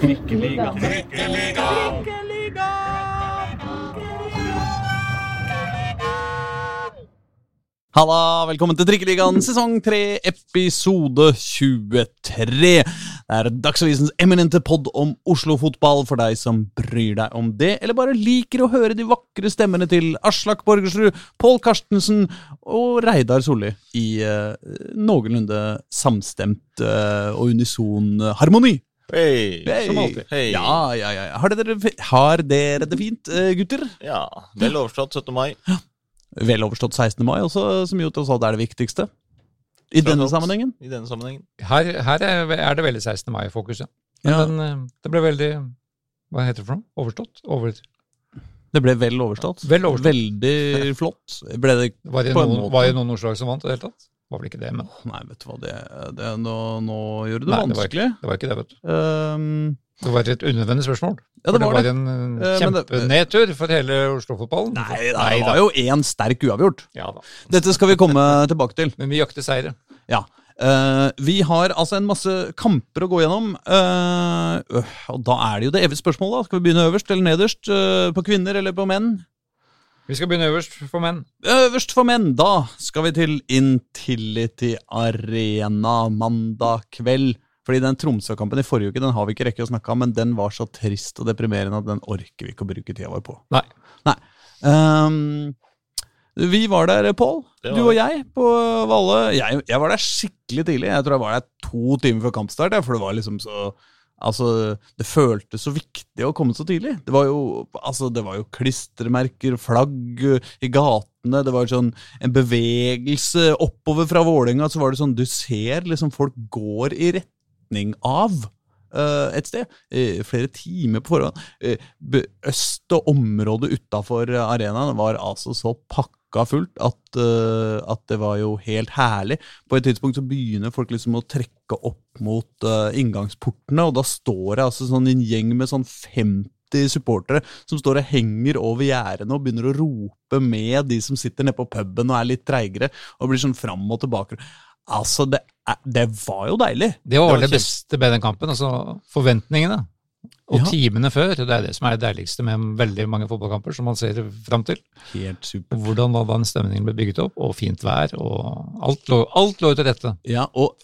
Trikkeliga. Halla, velkommen til Trikkeligaen sesong 3, episode 23. Det er Dagsavisens eminente pod om Oslo-fotball for deg som bryr deg om det, eller bare liker å høre de vakre stemmene til Aslak Borgersrud, Pål Karstensen og Reidar Solli i uh, noenlunde samstemt uh, og unison harmoni. Hei, hey. som alltid. Hei. Ja, ja, ja. Har dere, har dere det fint, uh, gutter? Ja, vel overstått 17. mai. Vel overstått 16. mai også, som jo tross alt er det viktigste. I denne. I denne sammenhengen. Her, her er, det veldig 16. mai-fokus, ja. Men Ja. eh, det ble veldig Hva heter det for noe? Overstått? Over, Det ble vel overstått. Vel overstått. Veldig flott. Ble det var, det noen, var det noen ordslag som vant i det hele tatt? Var vel ikke det, men Nei, vet du hva, det, det nå, nå gjør du det Nei, det var vanskelig. det var ikke det, vet du. Um, Det var et unødvendig spørsmål. ja, det var det. en eh, Eh, kjempenedtur for hele Oslo-fotballen. Nei, det var jo én sterk uavgjort. Ja da. Dette skal vi komme tilbake til. Men vi jakter seire. Ja. Uh, vi har altså en masse kamper å gå gjennom. øh, og da er det jo det evige spørsmålet. da. Skal vi begynne øverst eller nederst? Uh, på kvinner eller på menn? Vi skal begynne øverst for menn. Øverst for menn, da skal vi til Intility Arena mandag kveld. Fordi den Tromsø-kampen i forrige uke den har vi ikke rekke å snakke om, men den var så trist og deprimerende at den orker vi ikke å bruke tida vår på. Nei. Nei. Um, vi var der, Pål. Du og jeg på Valle. Jeg, jeg var der skikkelig tidlig. Jeg tror jeg var der to timer før kampstart. For det var liksom så Altså, Det føltes så viktig å komme så tidlig. Det var jo altså, det var jo klistremerker, flagg uh, i gatene. Det var sånn en bevegelse oppover fra Vålerenga. Så var det sånn Du ser liksom folk går i retning av uh, et sted. eh, flere timer på forhånd. Eh, øst og området utafor arenaen var altså så pakka fullt at, uh, at det var jo helt herlig. På et tidspunkt så begynner folk liksom å trekke opp mot uh, inngangsportene, og da står det altså sånn en gjeng med sånn 50 supportere som står og henger over gjerdene og begynner å rope med de som sitter nede på puben og er litt treigere, og blir sånn fram og tilbake. Altså, det, det var jo deilig. Det var Det var det beste med den kampen. altså Forventningene. Og Ja. timene før. Det er det som er det deiligste med veldig mange fotballkamper som man ser fram til. Helt supert. Hvordan da den stemningen ble bygget opp, og fint vær, og alt lå, alt lå til rette. Ja, og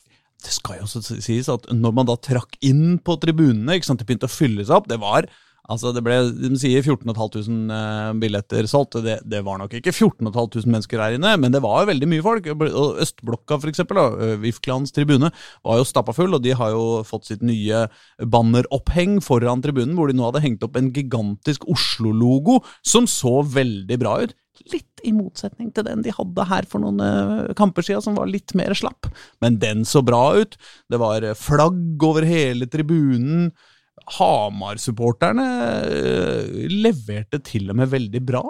det skal jo også sies at når man da trakk inn på tribunene, ikke sant, det begynte å fylle seg opp, det var Altså, det ble, De sier 14 500 eh, billetter solgt. Det, det var nok ikke 14 500 mennesker her inne, men det var jo veldig mye folk. Og Østblokka, da, eh, tribune, var jo stappa full, og de har jo fått sitt nye banneroppheng foran tribunen, hvor de nå hadde hengt opp en gigantisk Oslo-logo som så veldig bra ut. Litt i motsetning til den de hadde her for noen eh, kamper siden, som var litt mer slapp. Men den så bra ut. Det var flagg over hele tribunen. Hamar-supporterne eh, leverte til og med veldig bra.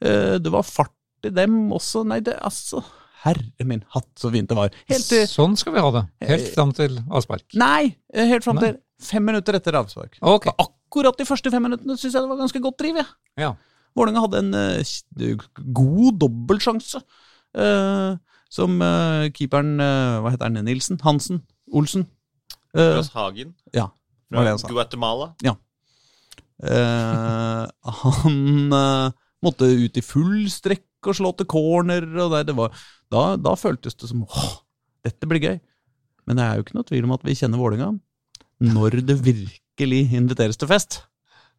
Eh, det var fart i dem også. Nei, det altså Herre min hatt, så fint det var. Helt til Sånn skal vi ha det. Helt fram til avspark. Nei, eh, helt fram til fem minutter etter avspark. Okay. Akkurat de første fem minuttene syns jeg det var ganske godt driv. Ja. Ja. Vålerenga hadde en uh, god dobbeltsjanse. Uh, som uh, keeperen uh, Hva heter han? Nilsen? Hansen? Olsen? Uh, Hagen ja, fra Guatemala? han Eh, han eh, måtte ut i full strekk og slå til corner. Og det, det var, da, da føltes det som åh, dette blir gøy. Men det er jo ikke noe tvil om at vi kjenner Vålerenga. Når det virkelig inviteres til fest,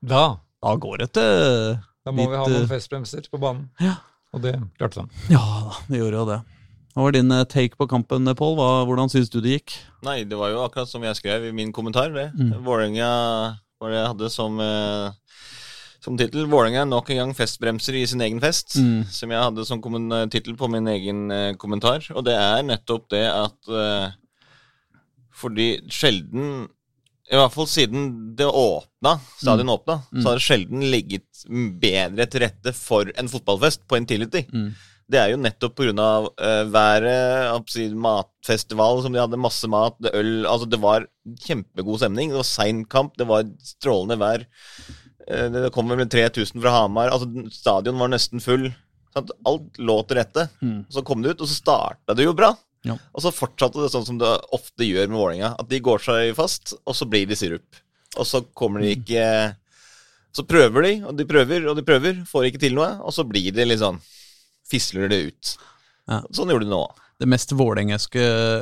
Da, da går det til da må vi ha noen eh, festbremser på banen. Ja. Og det klarte de. Ja da, det gjorde jo det. Hva var din eh, take på kampen, Pål? Hvordan syns du det gikk? Nei, det var jo akkurat som jeg skrev i min kommentar. det. Mm. Vålerenga var det jeg hadde som, eh, som tittel. Vålerenga nok en gang festbremser i sin egen fest. Mm. Som jeg hadde som kommen- tittel på min egen eh, kommentar. Og det er nettopp det at eh, Fordi sjelden i hvert fall siden det åpna, stadion åpna, Mm. så har det sjelden ligget bedre til rette for en fotballfest på Intility. Mm. Det er jo nettopp pga. Uh, været, å si, matfestival som de hadde, masse mat, det øl Altså, det var kjempegod stemning. Det var sein kamp, det var strålende vær. Uh, det kom vel 3000 fra Hamar. Altså, stadion var nesten full. Sant? Alt lå til rette. Mm. Så kom det ut, og så starta det jo bra. Ja. Og så fortsatte det sånn som det ofte gjør med Vålerenga. At de går seg fast, og så blir de sirup. og så kommer de ikke Så prøver de, og de prøver, og de prøver, får ikke til noe, og så blir det litt sånn Fisler det ut. Ja. Sånn gjorde du nå. Det mest vålerengeske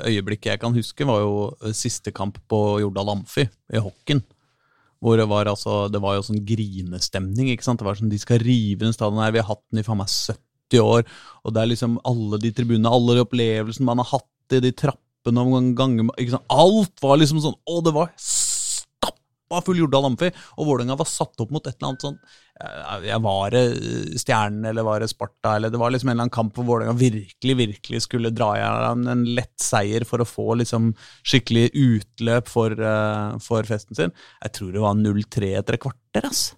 øyeblikket jeg kan huske, var jo eh, siste kamp på Jordal Amfi i hockeyen. Hvor det var altså Det var jo sånn grinestemning. ikke sant? Det var sånn, De skal rive den stadion her. Vi har hatt den i faen meg 70 år. Og det er liksom alle de tribunene, alle de opplevelsene man har hatt i de trappene om ganger? Alt var liksom sånn Å, det var stappa full Jordal Amfi. Og Vålerenga var satt opp mot et eller annet sånn jeg, jeg Var det Stjernen, eller var det Sparta, eller det var liksom en eller annen kamp hvor Vålerenga virkelig, virkelig skulle dra i en, lett seier for å få liksom skikkelig utløp for, eh, for festen sin. Jeg tror det var 0-3 etter et kvarter, ass.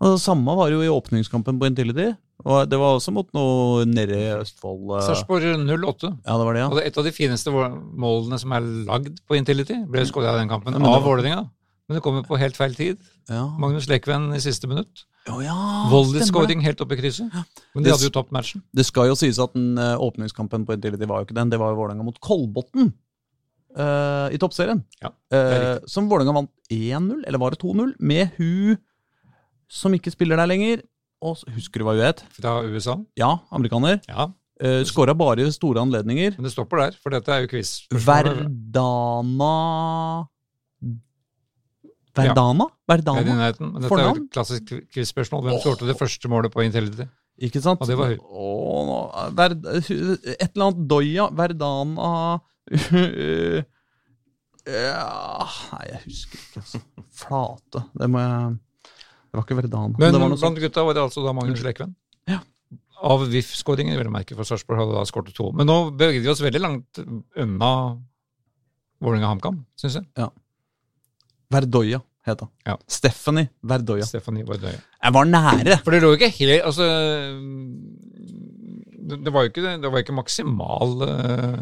Og det samme var jo i åpningskampen på Intility. Og det var også mot noe nede i Østfold. eh, Sarpsborg 08. Ja, det var det, ja. Og det er et av de fineste målene som er lagd på Intility, ble skåret i den kampen, av Vålerenga. Men det kommer på helt feil tid. ja. Magnus Lekven i siste minutt. Oh, ja Volley-scoring helt oppe i krysset. Men de Det- hadde jo tapt matchen. Det skal jo sies at den uh, åpningskampen på Intility var jo ikke den. Det var jo Vålerenga mot Kolbotn Uh, i toppserien. Ja, Eh, som Vålerenga vant 1-0, eller var det 2-0, med hun som ikke spiller der lenger. Og husker du hva hun het? Fra USA. Ja, amerikaner. Ja, Uh, Skåra bare i store anledninger. men det stopper der, for dette er jo quiz. Verdana Verdana? Er Verdana? Men dette er jo et klassisk quiz-spørsmål. Hvem skårte det første målet på Intility? Ikke sant? Og det var høyt. Et eller annet Doya, Verdana ja, Nei, jeg husker ikke. Altså. Flate. Det må jeg Det var ikke Verdana. Men det var noe sånt. blant gutta var det altså da Magnus Lekven. Ja. Av VIF-skåringen, vil jeg merke, for Sarpsborg hadde da skåret to. Men nå beveget vi oss veldig langt unna Vålerenga-HamKam, syns jeg. Ja. Verdoya het han. Ja. Stephanie Verdoya. Stephanie Verdoya. Jeg var nære! For det lå ikke helt Altså Det, det var jo ikke, det var ikke maksimal eh,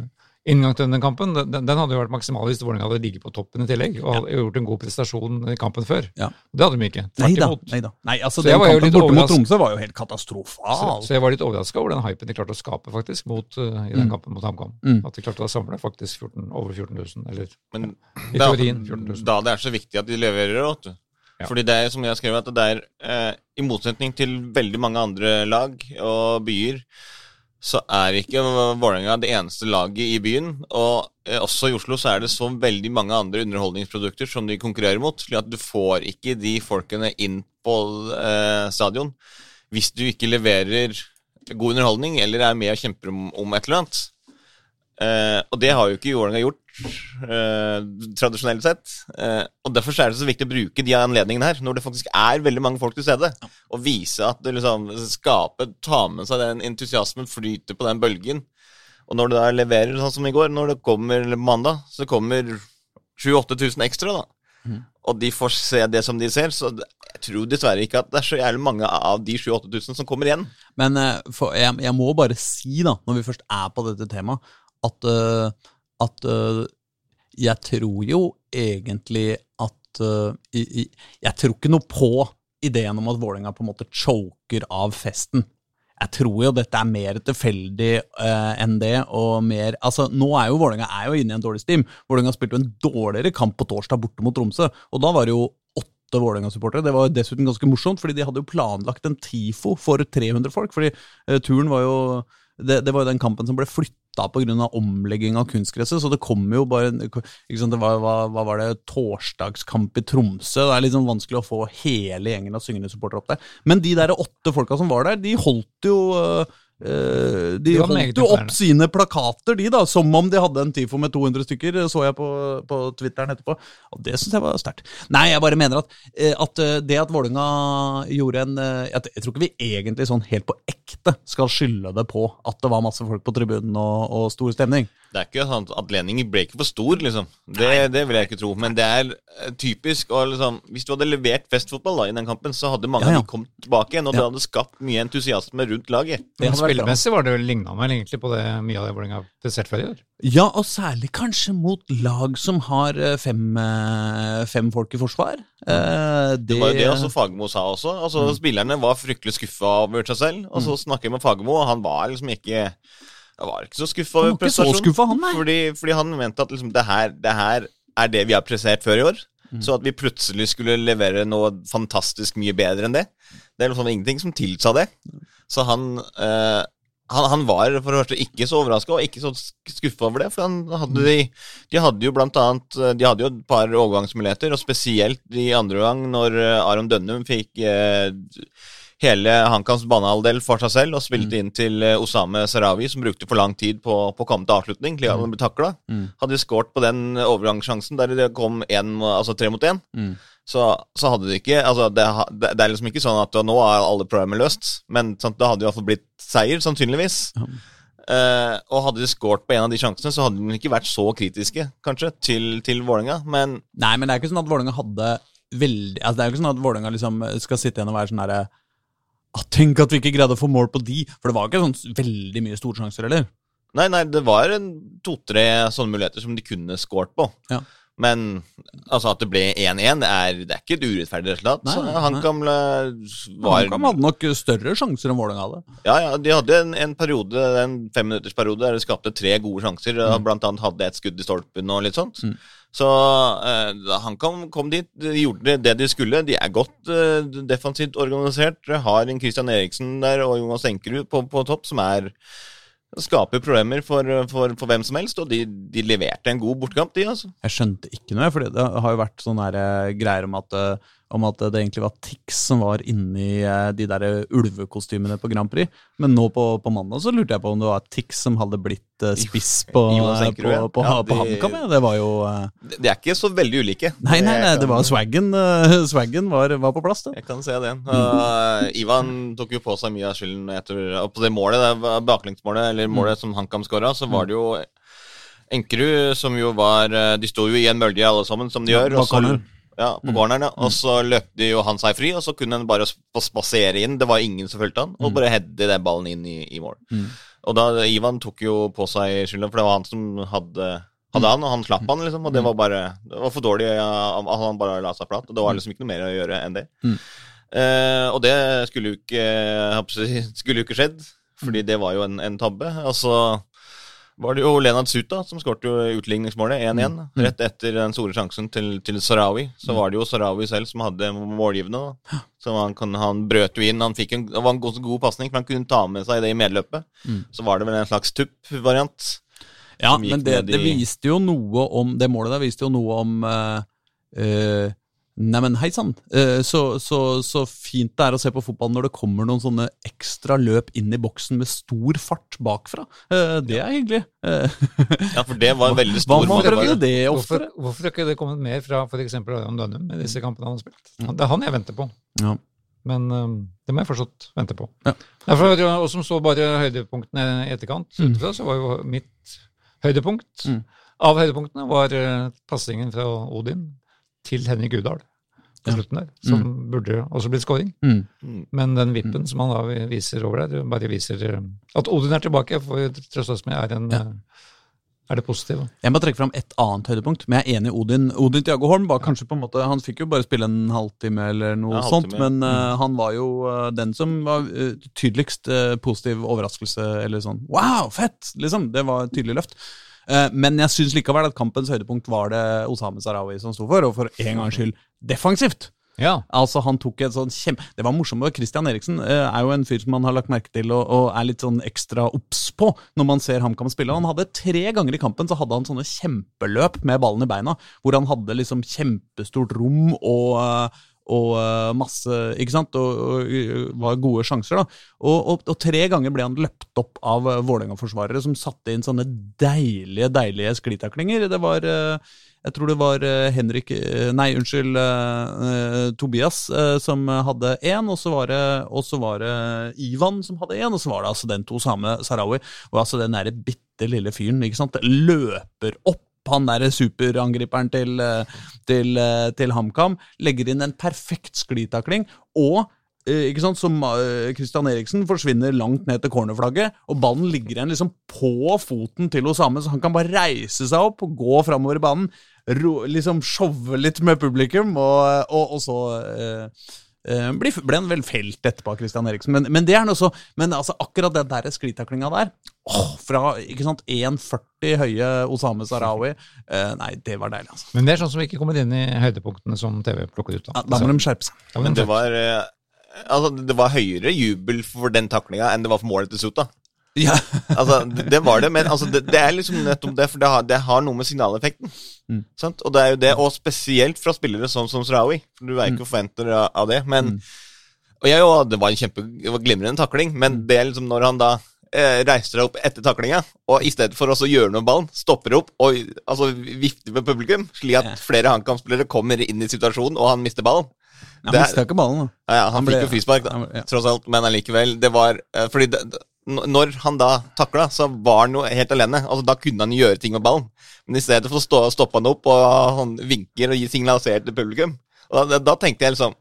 inngang til denne kampen. Den, den hadde jo vært maksimal hvis Vålerenga hadde ligget på toppen i tillegg og hadde gjort en god prestasjon i kampen før. Ja. Det hadde de ikke. Nei Tvert da. Nei, da. Nei, altså, den kampen borte mot. Tromsø var jo helt Så, katastrofal. så jeg var litt overraska over den hypen de klarte å skape faktisk mot, uh, i den Mm. kampen mot HamKam. Mm. At de klarte å samle faktisk 14, over 14 000. Eller Men i teorien 14 000. da det er så viktig at de leverer, vet du. Ja. Fordi det er som jeg har skrevet, at det er eh, i motsetning til veldig mange andre lag og byer, så er ikke Vålerenga det eneste laget i byen. Og eh, også i Oslo så er det så veldig mange andre underholdningsprodukter som de konkurrerer mot. slik at du får ikke de folkene inn på eh, stadion hvis du ikke leverer god underholdning eller er med og kjemper om, om et eller annet. Eh, og det har jo ikke Vålerenga gjort eh, tradisjonelt sett. Eh, og Derfor er det så viktig å bruke de anledningene her, når det faktisk er veldig mange folk til stede. Og vise at det liksom skaper, ta med seg den entusiasmen, flyter på den bølgen. Og når du da leverer sånn som i går, når det kommer mandag, så kommer 7000-8000 ekstra, da. Mm. Og de får se det som de ser, så jeg tror dessverre ikke at det er så jævlig mange av de 7000-8000 som kommer igjen. Men eh, for, jeg, jeg må bare si, da, når vi først er på dette temaet, at, eh, at uh, jeg tror jo egentlig at uh, Jeg tror ikke noe på ideen om at Vålerenga på en måte choker av festen. Jeg tror jo dette er mer tilfeldig uh, enn det, og mer Altså, nå er jo Vålerenga er inne i en dårlig stim. Vålerenga spilte jo en dårligere kamp på torsdag borte mot Tromsø, og da var det jo åtte Vålerenga-supportere. Det var dessuten ganske morsomt, fordi de hadde jo planlagt en TIFO for 300 folk. fordi uh, turen var jo det, det var jo den kampen som ble flytta pga. omlegging av kunstgresset, så det kom jo bare sant, det var, hva, hva var det, torsdagskamp i Tromsø. Det er sånn vanskelig å få hele gjengen av syngende supportere opp der. Men de der åtte folka som var der, de holdt jo øh, De Det holdt jo opp sine plakater, de da, som om de hadde en TIFO med 200 stykker, så jeg på, på Twitteren etterpå. Og det syns jeg var sterkt. Nei, jeg bare mener at, eh, at eh, det at Vålerenga gjorde en eh, jeg, jeg tror ikke vi egentlig sånn helt på ekte skal skylde det på at det var masse folk på tribunen og, og stor stemning. Det er ikke sånn at Atleningen ble ikke for stor, liksom. Det, det vil jeg ikke tro. Men det er eh, typisk og liksom, Hvis du hadde levert festfotball da, i den kampen, så hadde mange Ja, ja. av de kommet tilbake igjen, og Ja. det hadde skapt mye entusiasme rundt laget. Det spillemessig var det vel ligna vel egentlig på det mye av det Vålerenga har prestert før i år. Ja, og særlig kanskje mot lag som har eh, fem, eh, fem folk i forsvar. Eh, det, Det var jo det også Fagermo sa også. Altså, Spillerne var fryktelig skuffa over seg selv. Og så snakker jeg med Fagermo, og han var liksom ikke Han var ikke så skuffa over prestasjonen. Fordi, fordi han mente at liksom, det, her, det her er det vi har prestert før i år. Så at vi plutselig skulle levere noe fantastisk mye bedre enn det, det er liksom ingenting som tilsa det. Så han øh, han, han, var for det første ikke så overraska og ikke så skuffa over det. For han hadde de, de hadde jo blant annet De hadde jo et par overgangsmuligheter, og spesielt i andre gang, når Aron Dønnum fikk eh, hele Hankans banehalvdel for seg selv og spilte mm. inn til eh, Osame Sarawi, som brukte for lang tid på, på å komme til avslutning. Slik han ble takla. Mm. Hadde de skåret på den overgangssjansen der det kom en, altså tre mot én, mm. så, så, hadde de ikke altså det, det, er liksom ikke sånn at nå er alle problemer løst, men sant, det hadde i hvert fall blitt seier, sannsynligvis. Ja. Uh, og hadde de skåret på en av de sjansene, så hadde de ikke vært så kritiske, kanskje, til, til Vålerenga, men Nei, men det er ikke sånn at Vålerenga hadde veldig Altså, det er jo ikke sånn at Vålerenga liksom skal sitte igjen og være sånn herre ah, Tenk at vi ikke greide å få mål på de! For det var ikke sånn veldig mye storsjanser, eller? Nei, nei, det var to-tre sånne muligheter som de kunne skåret på. Ja. Men altså at det ble 1-1, det, det, er ikke et urettferdig resultat. Nei, nei, HamKam var HamKam hadde nok større sjanser enn Vålerenga hadde. Ja, ja, de hadde en, en periode, en femminuttersperiode der de skapte tre gode sjanser. Mm. Blant annet hadde et skudd i stolpen og litt sånt. Mm. Så han HamKam kom dit, de gjorde det de skulle. De er godt uh, defensivt organisert. Har en Christian Eriksen der og Jonas Enkerud på, på topp, som er skaper problemer for, for, for, hvem som helst, og de, de leverte en god bortekamp, de, altså. Jeg skjønte ikke noe, for det har jo vært sånne eh, greier om at uh, om at det egentlig var Tix som var inni eh, de der ulvekostymene på Grand Prix. Men nå på, på, mandag så lurte jeg på om det var Tix som hadde blitt eh, spiss på, på, på, ja, på HamKam. Det var jo uh... De er ikke så veldig ulike. Nei, nei, nei det var swaggen. swaggen var, var, på plass. Det. Jeg kan se det. Uh, Ivan tok jo på seg mye av skylden etter, på det målet, det baklengsmålet, eller målet mm. som HamKam skåra, så var det jo Enkerud, som jo var De sto jo i en mølje alle sammen, som de ja, gjør. Og så, ja, på mm. corneren, ja. Og så løpte jo han seg fri, og så kunne han bare spasere inn. Det var ingen som fulgte han, og mm. bare heade den ballen inn i, i mål. Mm. Og da Ivan tok jo på seg skylda, for det var han som hadde, hadde han, og han slapp han, liksom. Og det var bare Det var for dårlig at han bare la seg flat. Og det var liksom ikke noe mer å gjøre enn det. Mm. Eh, og det skulle jo ikke, skulle jo ikke skjedd, fordi det var jo en, en tabbe. Altså var det jo Lenard Suta som skåret utligningsmålet 1-1. Mm. mm. Rett etter den store sjansen til, til Sarawi. Så var det jo Sarawi selv som hadde målgivende. Så han, han, brøt jo inn. Han fikk en, det var en god, god pasning, for han kunne ta med seg det i medløpet. Mm. Så var det vel en slags tupp-variant. Ja, men det, det, viste jo noe om Det målet der viste jo noe om uh, uh, Neimen, hei sann. Eh, så, så, så, fint det er å se på fotball når det kommer noen sånne ekstra løp inn i boksen med stor fart bakfra. Eh, det er hyggelig. Eh, ja, for det var en veldig stor Hva må prøve det oftere? Hvorfor, hvorfor har ikke det kommet mer fra f.eks. Ørjan Dønnum i disse kampene han har spilt? Det er han jeg venter på. Ja. Men um, det må jeg fortsatt vente på. Ja. Derfor, og som så bare høydepunktene i etterkant, mm. utenfra, så var jo mitt høydepunkt mm. av høydepunktene var passingen fra Odin til Henrik Udal på slutten der, som mm. burde også blitt scoring. Mm. mm. Men den vippen som han da viser over der, bare viser eh, at Odin er tilbake, får trøste oss med, er, en, ja. Eh, er det positive. Jeg må trekke fram et annet høydepunkt, men jeg er enig i Odin. Odin Tiago Holm var kanskje på en måte, Han fikk jo bare spille en halvtime eller noe ja, sånt, men uh, han var jo uh, den som var uh, tydeligst positiv overraskelse, eller sånn Wow, fett! Liksom. Det var et tydelig løft. Eh, men jeg syns likevel at kampens høydepunkt var det Osame Sarawi som sto for, og for en gangs skyld defensivt. Ja. Altså han tok et sånn kjempe... Det var morsomt. Christian Eriksen eh, er jo en fyr som man har lagt merke til og, og er litt sånn ekstra obs på når man ser HamKam spille. Han hadde Tre ganger i kampen så hadde han sånne kjempeløp med ballen i beina, hvor han hadde liksom kjempestort rom og, og uh, masse Ikke sant? Og, og, og var gode sjanser, da. Og, og, tre ganger ble han løpt opp av uh, Vålerenga-forsvarere som satte inn sånne deilige, deilige sklitaklinger. Det var jeg tror det var Henrik Nei, unnskyld. Tobias som hadde én, og så var det, var det Ivan som hadde én, og så var det altså den to samme Sarawi. Og altså den derre bitte lille fyren ikke sant, løper opp han derre superangriperen til, eh, til, eh, til HamKam. Legger inn en perfekt sklitakling. Og eh, ikke sant, som Christian Eriksen forsvinner langt ned til cornerflagget, og ballen ligger igjen liksom på foten til Osame, så han kan bare reise seg opp og gå framover i banen. Ro, liksom showe litt med publikum, og, og, og så eh, ble, ble han vel felt etterpå av Christian Eriksen, men, men, det er noe så Men altså, akkurat den der sklitaklinga der, åh, fra ikke sant, 1,40 høye Osame Sarawi uh, Nei, det var deilig, altså. Men det er sånn som ikke kommer inn i høydepunktene som TV plukker ut. Da, ja, da må de skjerpe seg. men det var, uh, altså, det var høyere jubel for den taklinga enn det var for målet til Suta. Ja. altså, det, var det, men altså, det, det, er liksom nettopp det, for det har, det har noe med signaleffekten. Mm. Og det er jo det, og spesielt fra spillere sånn som. For du er ikke mm. forventer av, av det. Men mm. Og jeg, jo, det var en kjempe, det var glimrende takling, men mm. det er liksom når han da eh, reiser seg opp etter taklinga, og i stedet for å gjøre noe med ballen, stopper opp og altså, vifter med publikum, slik at flere HamKam-spillere kommer inn i situasjonen, og han mister ballen. Han mista ikke ballen, da. Ja, ja, han, han ble, jo frispark, da, ja. tross alt, men allikevel. Det var eh, Fordi det, når han da takla, så var han jo helt alene. Altså, da kunne han gjøre ting med ballen. Men i stedet for å stå, stoppe han opp, og han vinker og gir signalisert til publikum. Og da, da, tenkte jeg liksom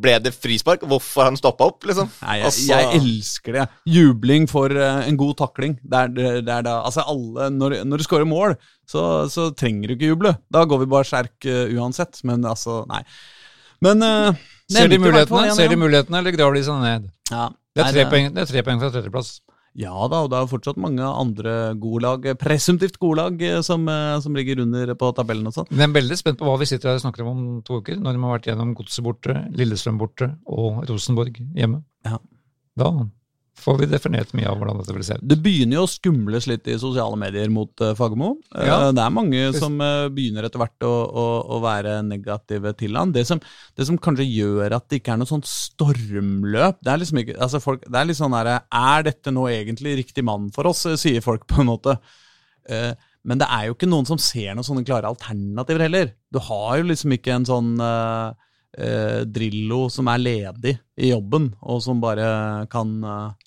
Ble det frispark? Hvorfor han stoppa opp, liksom? Nei, jeg, altså... jeg, elsker det. Jubling for uh, en god takling. Det er, det, det er da, altså alle, når, når du scorer mål, så, så, trenger du ikke juble. Da går vi bare skjerk uh, uansett. Men altså, nei. Men uh, Ser de mulighetene, Ser de mulighetene eller graver de seg ned? Ja, det er tre, poeng, det er tre poeng fra tredjeplass. Ja da, og det er fortsatt mange andre gode lag, presumptivt gode lag, eh, som, eh, som ligger under på tabellen og sånn. Jeg er veldig spent på hva vi sitter her og snakker om om to uker, når de har vært gjennom Godset borte, Lillestrøm borte og Rosenborg hjemme. Ja. Da får vi definert mye av hvordan dette vil se ut. Det begynner jo å skumles litt i sosiale medier mot uh, Fagermo. Ja. Uh, det er mange som uh, begynner etter hvert å, å, å, være negative til han. Det som, det som, kanskje gjør at det ikke er noe sånt stormløp Det er liksom ikke, altså folk, det er litt sånn herre Er dette nå egentlig riktig mann for oss, sier folk på en måte. men det er jo ikke noen som ser noen sånne klare alternativer heller. Du har jo liksom ikke en sånn Drillo som er ledig i jobben, og som bare kan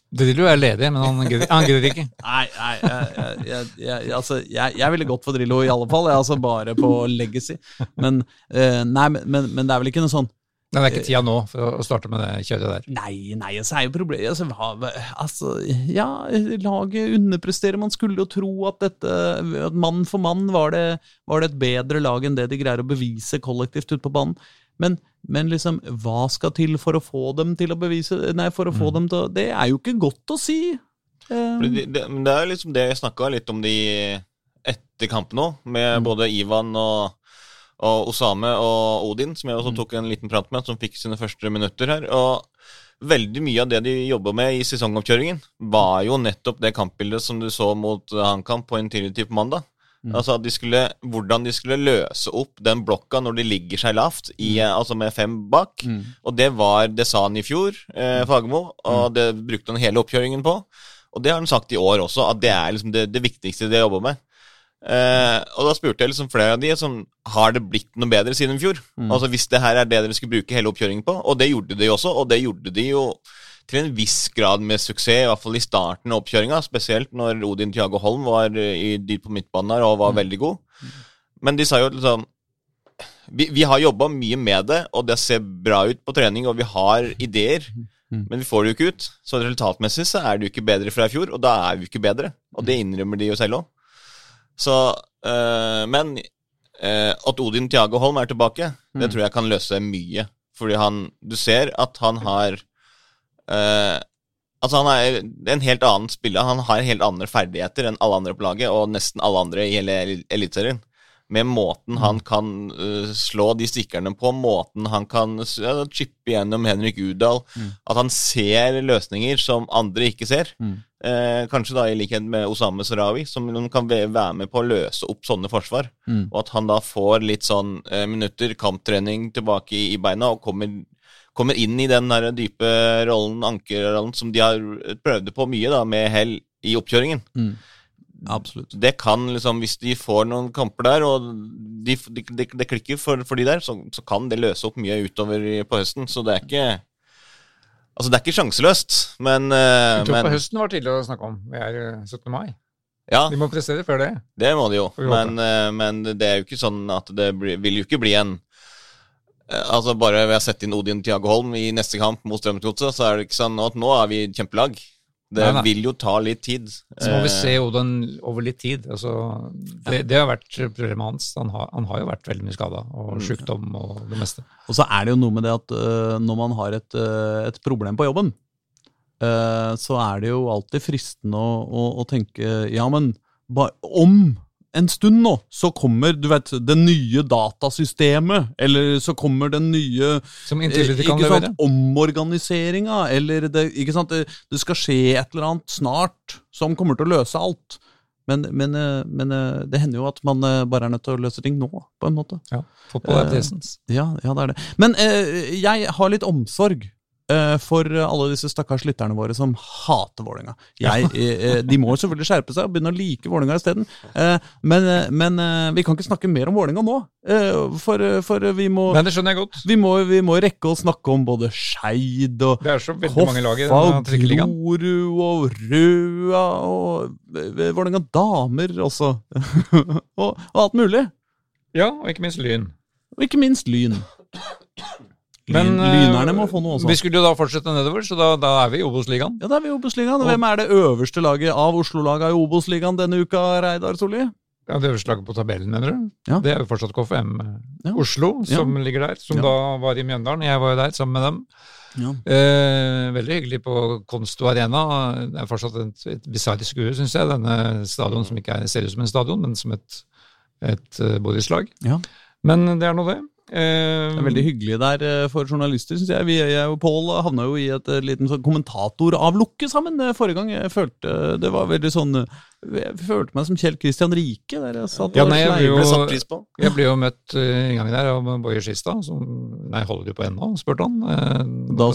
Drillo er ledig, men han gidder ikke. nei, nei jeg, jeg, jeg, altså, jeg, ville gått for Drillo i alle fall, Jeg, altså bare på legacy. Men, eh, nei, men, men, men, det er vel ikke noe sånn Men det er ikke tida nå for å starte med det kjøret der? Nei, nei, så altså, er jo problemet altså, altså, Ja, laget underpresterer. Man skulle jo tro at dette at Mann for mann var det, var det et bedre lag enn det de greier å bevise kollektivt ute på banen. Men, men, liksom, hva skal til for å få dem til å bevise Nei, for å få mm. dem til å Det er jo ikke godt å si. Um. det, det, det, er liksom det jeg snakka litt om de etter kampen òg, med mm. både Ivan og, og, Osame og Odin, som jeg også mm. tok en liten prat med, som fikk sine første minutter her. og Veldig mye av det de jobba med i sesongoppkjøringen, var jo nettopp det kampbildet som du så mot HamKam på en tidlig tid på mandag. Mm. Altså de skulle, Hvordan de skulle løse opp den blokka når de ligger seg lavt, i, mm. altså med fem bak. Mm. Og det var Det sa han i fjor, eh, mm. Fagermo, og mm. det brukte han hele oppkjøringen på. Og det har han sagt i år også, at det er liksom det, det viktigste de jobber med. Eh, og da spurte jeg liksom flere av de som har det blitt noe bedre siden i fjor. Mm. Altså Hvis det her er det dere skulle bruke hele oppkjøringen på, og det gjorde de også, og det gjorde de jo til en viss grad med suksess, i hvert fall i starten av oppkjøringa. Spesielt når Odin Thiago Holm var i, dypt på midtbanen her og var mm. veldig god. Men de sa jo liksom Vi, vi har jobba mye med det, og det ser bra ut på trening, og vi har ideer. Mm. Men vi får det jo ikke ut. Så resultatmessig så er det jo ikke bedre fra i fjor, og da er vi ikke bedre. Og det innrømmer de jo selv òg. Så øh, Men øh, at Odin Thiago Holm er tilbake, det mm. tror jeg kan løse mye. Fordi han Du ser at han har Uh, altså Han er en helt annen spiller. Han har helt andre ferdigheter enn alle andre på laget, og nesten alle andre i hele Eliteserien. Med måten han kan uh, slå de stikkerne på, måten han kan uh, chippe gjennom Henrik Udal mm. At han ser løsninger som andre ikke ser. Mm. Uh, kanskje da i likhet med Osame Sarawi, som kan være med på å løse opp sånne forsvar. Mm. Og at han da får litt sånn minutter kamptrening tilbake i, i beina og kommer kommer inn i den der dype rollen, ankerrollen, som de har prøvd på mye da, med hell i oppkjøringen. Mm. Absolutt. Det kan liksom, Hvis de får noen kamper der, og det de, de, de klikker for, for, de der, så, så, kan det løse opp mye utover på høsten. Så det er ikke Altså, det er ikke sjanseløst, men uh, Jeg tror men, på høsten var tidlig å snakke om. Vi er 17. Eh, mai. Ja, de må prestere før det. Det må de jo. Men, uh, men, det er jo ikke sånn at det blir, vil jo ikke bli en Eh, altså Bare ved å sette inn Odin Tiago Holm i neste kamp mot Strømsgodset, så er det ikke sånn at nå er vi kjempelag. Det nei, nei. vil jo ta litt tid. Så må vi se Odin over litt tid. Altså, det, det, har vært problemet hans. Han har, han har jo vært veldig mye skada, og mm. sykdom og det meste. Og så er det jo noe med det at uh, når man har et, uh, et problem på jobben, uh, så er det jo alltid fristende å, å, å tenke ja, men ba, om en stund nå, så kommer du vet, det nye datasystemet, eller så kommer den nye Som Intility kan levere? Omorganiseringa, eller det, ikke sant, det, det, skal skje et eller annet snart som kommer til å løse alt. Men, men, eh, men eh, det hender jo at man eh, bare er nødt til å løse ting nå, på en måte. Ja, Fotball er presens. Ja, ja, det er det. Men eh, jeg har litt omsorg Eh, for alle disse stakkars lytterne våre som hater Vålerenga. Eh, eh, de må selvfølgelig skjerpe seg og begynne å like Vålerenga isteden. Men, men vi kan ikke snakke mer om Vålerenga nå. For, for, vi må Men det skjønner jeg godt. Vi må, vi må rekke å snakke om både Skeid og Hoffa og Grorud og Røa og Vålerenga damer også. og, og alt mulig. Ja, og ikke minst Lyn. Og ikke minst Lyn. Men Lynerne må få noe også. Vi skulle jo da fortsette nedover, så da, da er vi i Obos-ligaen. Ja, da er vi i Obos-ligaen. Hvem er det øverste laget av Oslo-laga i Obos-ligaen denne uka, Reidar Solli? Ja, Det øverste laget på tabellen, mener du? Ja. Det er jo fortsatt KFM ja. Oslo, som ja. ligger der. Som da var i Mjøndalen. Jeg var jo der sammen med dem. Eh, veldig hyggelig på Konsto Arena. Det er fortsatt et, et bisarr skue, syns jeg. Denne stadion som ikke er, ser ut som en stadion, men som et, et uh, borettslag. Men det er nå det. Eh, det er veldig hyggelig der eh, for journalister, syns jeg. Vi, jeg og Pål havna jo i et eh, liten sånn kommentatoravlukke sammen forrige gang. Jeg følte det var veldig sånn Jeg følte meg som Kjell Kristian Rike. der Jeg satt ja, nei, jeg ble, jo, jeg ble jo møtt en gang der av Boje Skistad, som Nei, holder du på ennå? spurte han. Da,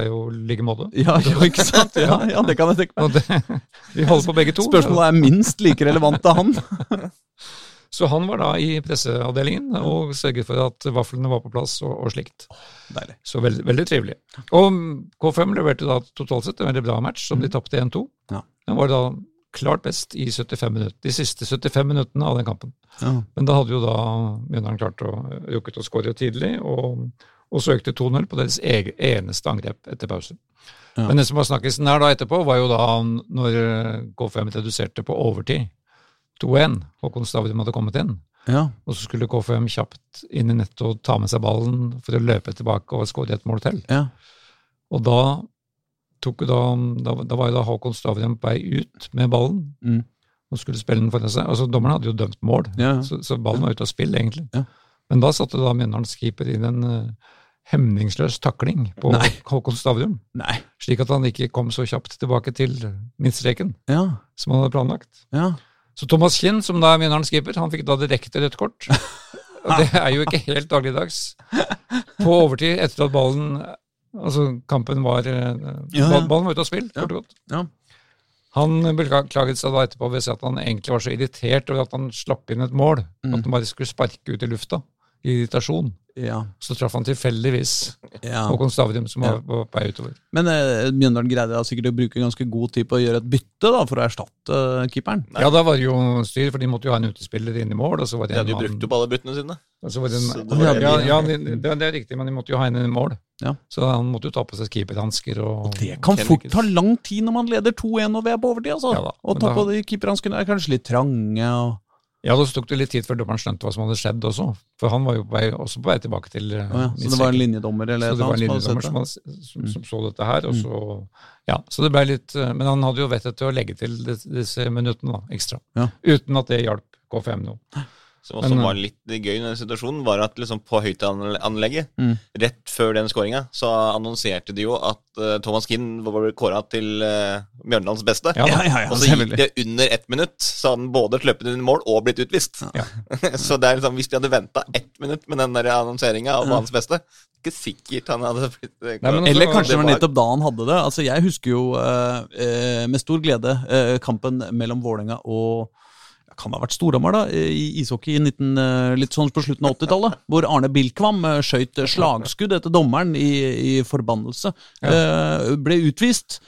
jeg jo like måte. Ja, ja, ikke sant? Ja, ja, det kan jeg tenke meg. Vi holder på begge to. Spørsmålet er minst like relevant til han. Så han var da i presseavdelingen og sørget for at vaflene var på plass og, og slikt. Deilig. Så veld, veldig trivelig. Og K5 leverte da totalt sett en veldig bra match, som de mm. tapte 1-2. Ja. Den var da klart best i 75 minutter, de siste 75 minuttene av den kampen. Ja. Men da hadde jo da Mjøndalen klart å rukket å skåre tidlig, og, og så økte 2-0 på deres egen, eneste angrep etter pause. Ja. Men det som var snakkisen her da etterpå, var jo da når K5 reduserte på overtid. 2-1. Håkon Stavrum hadde kommet inn. Ja. Og så skulle KFM kjapt inn i nettet og ta med seg ballen for å løpe tilbake og skåre et mål til. Ja. Og da, tok, da, da, da, var jo da Håkon Stavrum på vei ut med ballen mm. og skulle spille den foran seg. Altså, Dommerne hadde jo dømt mål, ja. så, så, ballen var ute av spill, egentlig. Men da satte da Mjøndalens keeper inn en uh, hemningsløs takling på Nei. Håkon Stavrum. Nei. Slik at han ikke kom så kjapt tilbake til midtstreken som han hadde planlagt. Ja. Så Thomas Kinn, som da er vinnerens keeper, han fikk da direkte rødt kort. Og det er jo ikke helt dagligdags. På overtid, etter at ballen Altså, kampen var eh. Ballen var ute av spill, kort og godt. Ja. Han beklaget seg da etterpå ved å si at han egentlig var så irritert over at han slapp inn et mål. Mm. At han bare skulle sparke ut i lufta irritasjon. Ja. Så traff han tilfeldigvis ja. Håkon Stavrum, som var på vei utover. Men eh, Mjøndalen greide da sikkert å bruke ganske god tid på å gjøre et bytte da, for å erstatte uh, keeperen? Nei. Ja, da var det jo styr, for de måtte jo ha en utespiller inn i mål. Og så var det ja, de brukte jo alle byttene sine. En, det ja, ja det, det, er riktig, men de måtte jo ha en i mål. Ja. Så han måtte jo ta på seg keeperhansker. Og, og det kan fort ta lang tid når man leder 2-1 og vi er på overtid, altså. Ja, da, og ta på de keeperhanskene er kanskje litt trange. og... Ja, så tok det litt tid før dommeren skjønte hva som hadde skjedd også. For han var jo på vei, også på vei tilbake til ja, ja, Så det var en linjedommer eller så det var en linjedommer som, som, som, som, så dette her. og mm. så, ja, så det ble litt, uh, Men han hadde jo vettet til å legge til disse minuttene da, ekstra. Ja. Uten at det hjalp K5 noe. Som også Men, var litt gøy i den situasjonen, var at liksom på høyttaleranlegget, mm. rett før den skåringa, så annonserte de jo at uh, Thomas Kinn var kåra til uh, Mjøndalens beste. Ja, ja, ja, og så gikk det under ett minutt, så hadde han både sluppet inn mål og blitt utvist. så det er liksom, hvis de hadde venta ett minutt med den annonseringa av banens beste, ikke sikkert han hadde blitt Nei, også, Eller kanskje det var nettopp da han hadde det. Altså, Jeg husker jo med stor glede kampen mellom Vålerenga og kan ha vært Storhamar, da, i ishockey i 19, eh, litt sånn på slutten av 80-tallet. Hvor Arne Bilkvam eh, skøyt slagskudd etter dommeren i, i forbannelse. Ja. Ble utvist.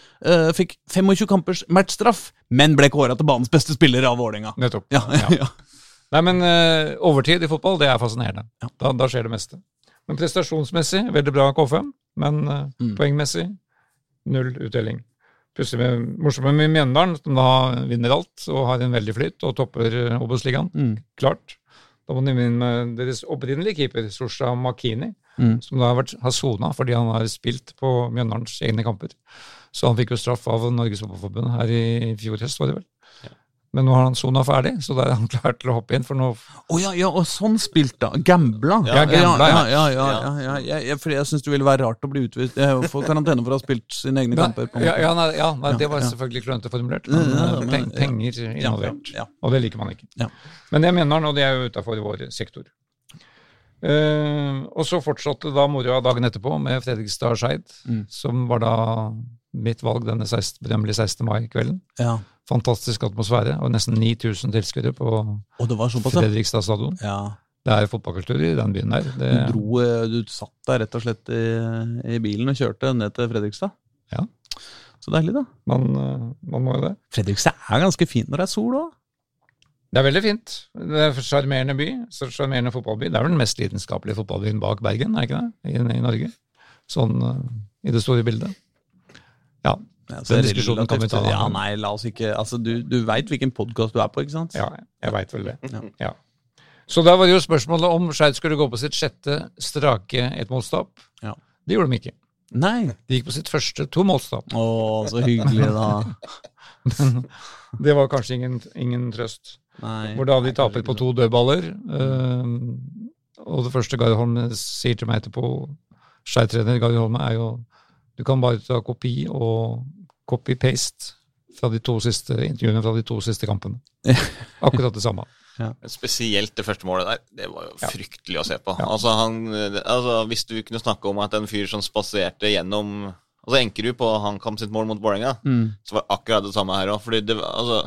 Fikk 25 kampers matchstraff, men ble kåra til banens beste spiller av Vålerenga. Nettopp. Ja, ja. Nei, men overtid i fotball, det er fascinerende. Da, da, skjer det meste. Men prestasjonsmessig veldig bra K5, men mm. poengmessig null utdeling. Plutselig med, morsomt med Mjøndalen, som da vinner alt og har en veldig flyt og topper Obos-ligaen. Mm. Klart. Da må de vinne med deres opprinnelige keeper, Sorsa Makini, mm. som da har, vært, har sona fordi han har spilt på Mjøndalens egne kamper. Så han fikk jo straff av Norges Fotballforbund her i fjor høst, var det vel. Men nå har han sona ferdig, så da er han klar til å hoppe inn. For nå oh, ja, ja, og sånn spilt, da. Gambla. Ja, gambla, ja. ja, ja, ja, ja, ja fordi jeg syns det ville være rart å bli utvist. Få karantene for å ha spilt sine egne kamper. ja, ja, nei, ja nei, det var selvfølgelig klønete formulert. Men, men penger involvert. Og det liker man ikke. Men det mener han, og det er jo utafor vår sektor. Uh, og så fortsatte da moroa dagen etterpå med Fredrikstad Skeid, mm. som var da mitt valg denne 16, berømmelige 16. mai-kvelden. Ja. Fantastisk atmosfære, og nesten 9000 tilskuere på Fredrikstad stadion. Ja. Det er fotballkultur i den byen der. Det... Du, dro, eh, du satt deg rett og slett i, i, bilen og kjørte ned til Fredrikstad? Ja. Så deilig, da. Man, eh, man må jo det. Fredrikstad er ganske fint når det er sol òg. Det er veldig fint. Det er en Sjarmerende by. Sjarmerende fotballby. Det er vel den mest lidenskapelige fotballbyen bak Bergen, er ikke det? I, i Norge. Sånn uh, i det store bildet. Ja. Ja, den diskusjonen kan vi ta. Ja, nei, la oss ikke Altså, Du, du veit hvilken podkast du er på, ikke sant? Ja, jeg veit vel det. Ja. ja. Så da var det jo spørsmålet om Skeid skulle gå på sitt sjette strake ettmålstap. Ja. Det gjorde de ikke. Nei. De gikk på sitt første tomålstap. Å, så hyggelig, da. Men det var kanskje ingen, ingen trøst. Nei. Hvor da de taper på to dødballer. Øh, og det første Gard Holm sier til meg etterpå, Skeid-trener Gard Holm, er jo du kan bare ta kopi og copy-paste fra de to siste intervjuene fra de to siste kampene. Akkurat det samme. Ja. Spesielt det første målet der. Det var jo fryktelig å se på. Ja. Altså, han, altså, Hvis du kunne snakke om at en fyr som spaserte gjennom Altså Enkerud på HamKam sitt mål mot Vålerenga, mm. så var det akkurat det samme her òg. Fordi det altså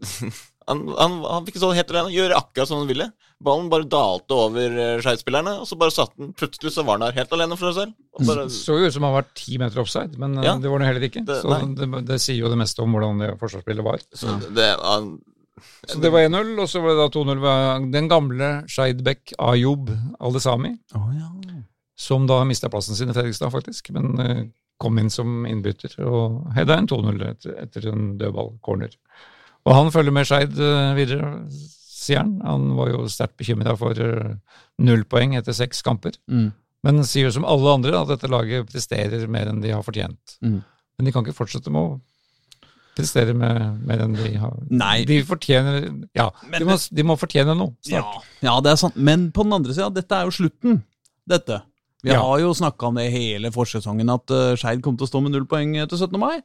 Han, han, han fikk stå helt alene, gjøre akkurat som han ville. Ballen bare dalte over uh, Skeid-spillerne, og så bare satt den. Plutselig så var han der helt alene for seg selv. Bare... Så jo ut som han var ti meter offside, men uh, ja. det var han heller ikke. Det, så det, det, sier jo det meste om hvordan det forsvarsspillet var. Så det, han, så det var 1-0, og så var det da 2-0 den gamle Skeidbekk Ayub Aldesami. Oh, ja. Som da mista plassen sin i Fredrikstad, faktisk. Men uh, kom inn som innbytter og hedda en 2-0 etter, etter en dødball, corner. Og han følger med Skeid uh, videre sier han. Han var jo sterkt bekymra for uh, null poeng etter seks kamper. Mm. Men sier jo som alle andre at dette laget presterer mer enn de har fortjent. Mm. Men de kan ikke fortsette med å prestere med, mer enn de har Nei. De fortjener Ja, men, de, må, de, må, fortjene noe snart. Ja, ja, det er sant. Men på den andre sida, dette er jo slutten. Dette. Vi ja. har jo snakka om det hele forsesongen, at uh, Skeid kom til å stå med null poeng etter 17. mai.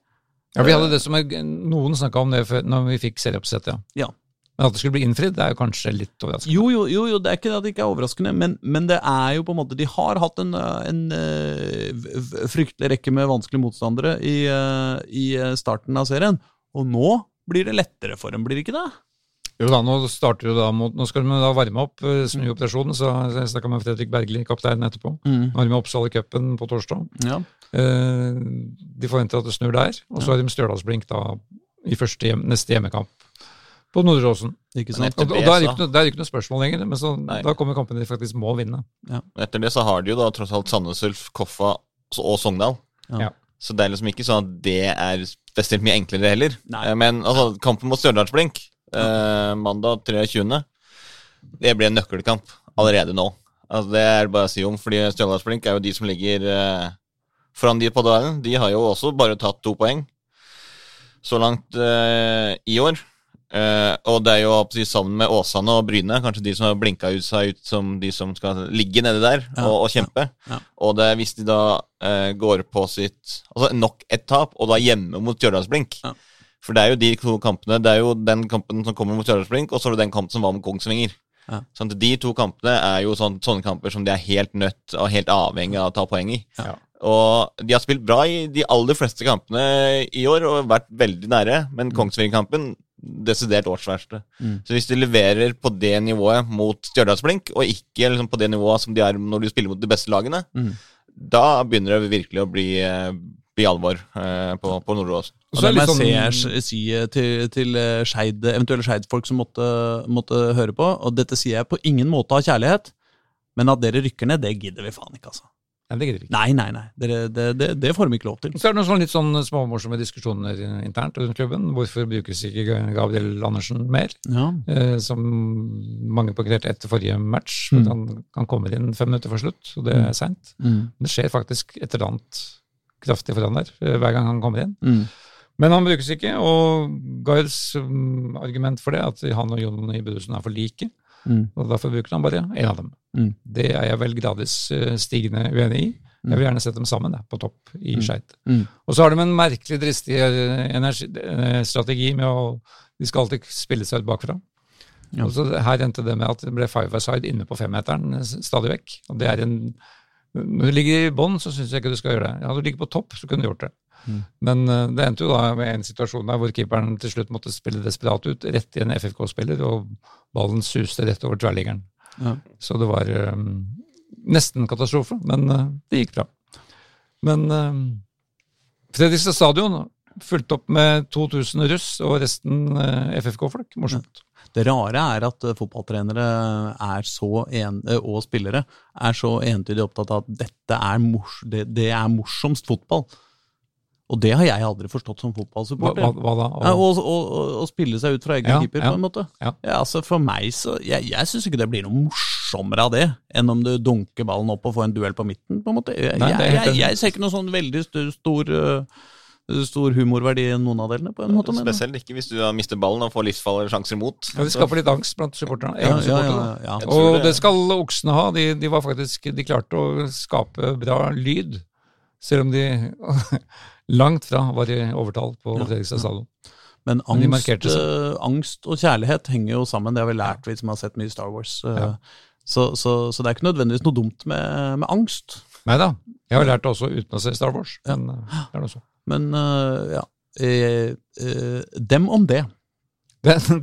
Ja, vi hadde det som Noen snakka om det før, når vi fikk serieoppsett, ja. ja. Men at det skulle bli innfridd, det er jo kanskje litt overraskende. Jo, jo, jo, jo det er ikke det at det ikke er overraskende, men, men, det er jo på en måte De har hatt en, en, en fryktelig rekke med vanskelige motstandere i, i, starten av serien, og nå blir det lettere for dem, blir det ikke det? Jo da, nå starter jo da mot, nå skal vi da varme opp uh, snuoperasjonen, så jeg snakka med Fredrik Bergli, kapteinen, etterpå. Mm. Varme opp Cupen på torsdag. Ja. Eh, de forventer at det snur der, og så ja. har de Stjørdalsblink da i første hjem, neste hjemmekamp på Nordre Åsen. Og, og, da er det ikke, noe, ikke noe spørsmål lenger, men så, da kommer kampen de faktisk må vinne. Ja. Etter det så har de jo da tross alt Sandnes Ulf, Koffa og Sogndal. Ja. Så det er liksom ikke sånn at det er spesielt mye enklere heller. Nei. Eh, men altså, kampen mot Stjørdalsblink eh, mandag 23., det blir en nøkkelkamp allerede nå. Altså, det er bare å si om, fordi Stjørdalsblink er jo de som ligger eh, foran de på dalen. De har jo også bare tatt to poeng så langt eh, i år. Eh, og det er jo sammen med Åsane og Bryne kanskje de som har blinka ut seg ut som de som skal ligge nedi der ja, og, og, kjempe. Ja, ja. Og det, hvis de da uh, går på sitt Altså nok et tap, og da hjemme mot Stjørdalsblink For det er jo de to kampene Det er jo den kampen som kommer mot Stjørdalsblink, og så er det den kampen som var med Kongsvinger. Sånn De to kampene er jo sånne, sånne kamper som de er helt nødt og helt avhengig av å ta poeng i. Og de har spilt bra i de aller fleste kampene i år og vært veldig nære, men mm. Kongsvinger-kampen desidert årsverste. Mm. Så hvis de leverer på det nivået mot Stjørdalsblink, og ikke liksom på det nivået som de er når de spiller mot de beste lagene, mm. da begynner det virkelig å bli, eh, bli alvor eh, på, på Nordåsen. Og det må jeg sånn... si til, til eh, eventuelle Skeid-folk som måtte, måtte, høre på, og dette sier jeg på ingen måte av kjærlighet, men at dere rykker ned, det gidder vi faen ikke, altså. Nei, det gidder ikke. Nei, nei, nei. Det, det, det, det får de ikke lov til. Så er det noen sånn litt sånn småmorsomme diskusjoner internt rundt klubben. Hvorfor brukes ikke Gabriel Andersen mer? Ja. Eh, som mange parkerte etter forrige match. Mm. Han, han, kommer inn fem minutter for slutt, og det er mm. seint. Mm. Det skjer faktisk et eller annet kraftig foran der eh, hver gang han kommer inn. Mm. Men han brukes ikke, og Gards um, argument for det er at han og Jon Ibedussen er for like. Mm. Og Derfor bruker han bare én av dem. Mm. Det er jeg vel gradvis uh, stigende uenig i. Jeg vil gjerne sette dem sammen da, på topp i mm. Skeit. Mm. Og så har de en merkelig dristig uh, energi, strategi med å De skal alltid spille seg ut bakfra. Ja. Og så Her endte det med at det ble five-a-side inne på femmeteren stadig vekk. Og det er en Når du ligger i bånn, så syns jeg ikke du skal gjøre det. Ja, du ligger på topp, så kunne du gjort det. Mm. Men uh, det endte jo da med en situasjon der hvor keeperen til slutt måtte spille desperat ut, rett i en FFK-spiller, og ballen suste rett over tverrliggeren. Ja. Så det var um, nesten katastrofe, men uh, det gikk bra. Men uh, Fredrikstad stadion fulgte opp med 2000 russ og resten FFK-folk. Morsomt. Det rare er at fotballtrenere er så en, og spillere er så entydig opptatt av at dette er, mors, det, det er morsomst fotball. Og det har jeg aldri forstått som fotballsupporter. Hva, hva, da? Ja, å, spille seg ut fra egen ja, keeper, på en måte. Ja. altså For meg så Jeg, jeg syns ikke det blir noe morsommere av det enn om du dunker ballen opp og får en duell på midten. på en måte. Jeg, Nei, jeg, jeg, jeg ser ikke noe sånn veldig stor, stor, uh, stor humorverdi i noen av delene. på en måte. Spesielt ikke hvis du har mistet ballen og får livsfarlige sjanser imot. Ja, Det skaper litt angst blant supporterne. Ja, ja, og det skal oksene ha. De, de, var faktisk, de klarte å skape bra lyd, selv om de langt fra var i overtall på Fredrikstad stadion. Men angst, uh, angst, og kjærlighet henger jo sammen, det har vi lært, vi som har sett mye Star Wars. Ja. så, så, så, det er ikke nødvendigvis noe dumt med, med angst. Nei da, jeg har lært det også uten å se Star Wars. Men, ja. Eh, det er det Men ja, dem om det.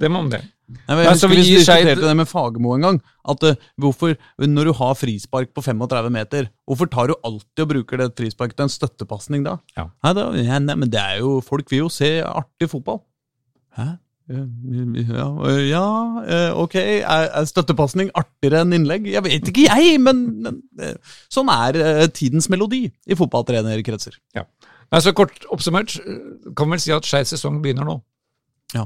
dem om det. Nei, jeg husker vi diskuterte det med Fagermo en gang. At uh, hvorfor, Når du har frispark på 35 meter, hvorfor tar du alltid og bruker det frisparket til en støttepasning da? Ja. Nei, da ja, nei, men det er jo, Folk vil jo se artig fotball. Hæ? Ja, ja eh, ok. Er, er støttepasning artigere enn innlegg? Jeg vet ikke, jeg! Men, men eh, sånn er tidens melodi i fotballtrenerkretser. Ja. Altså, kort oppsummert kan vel si at skeiv sesong begynner nå. Ja.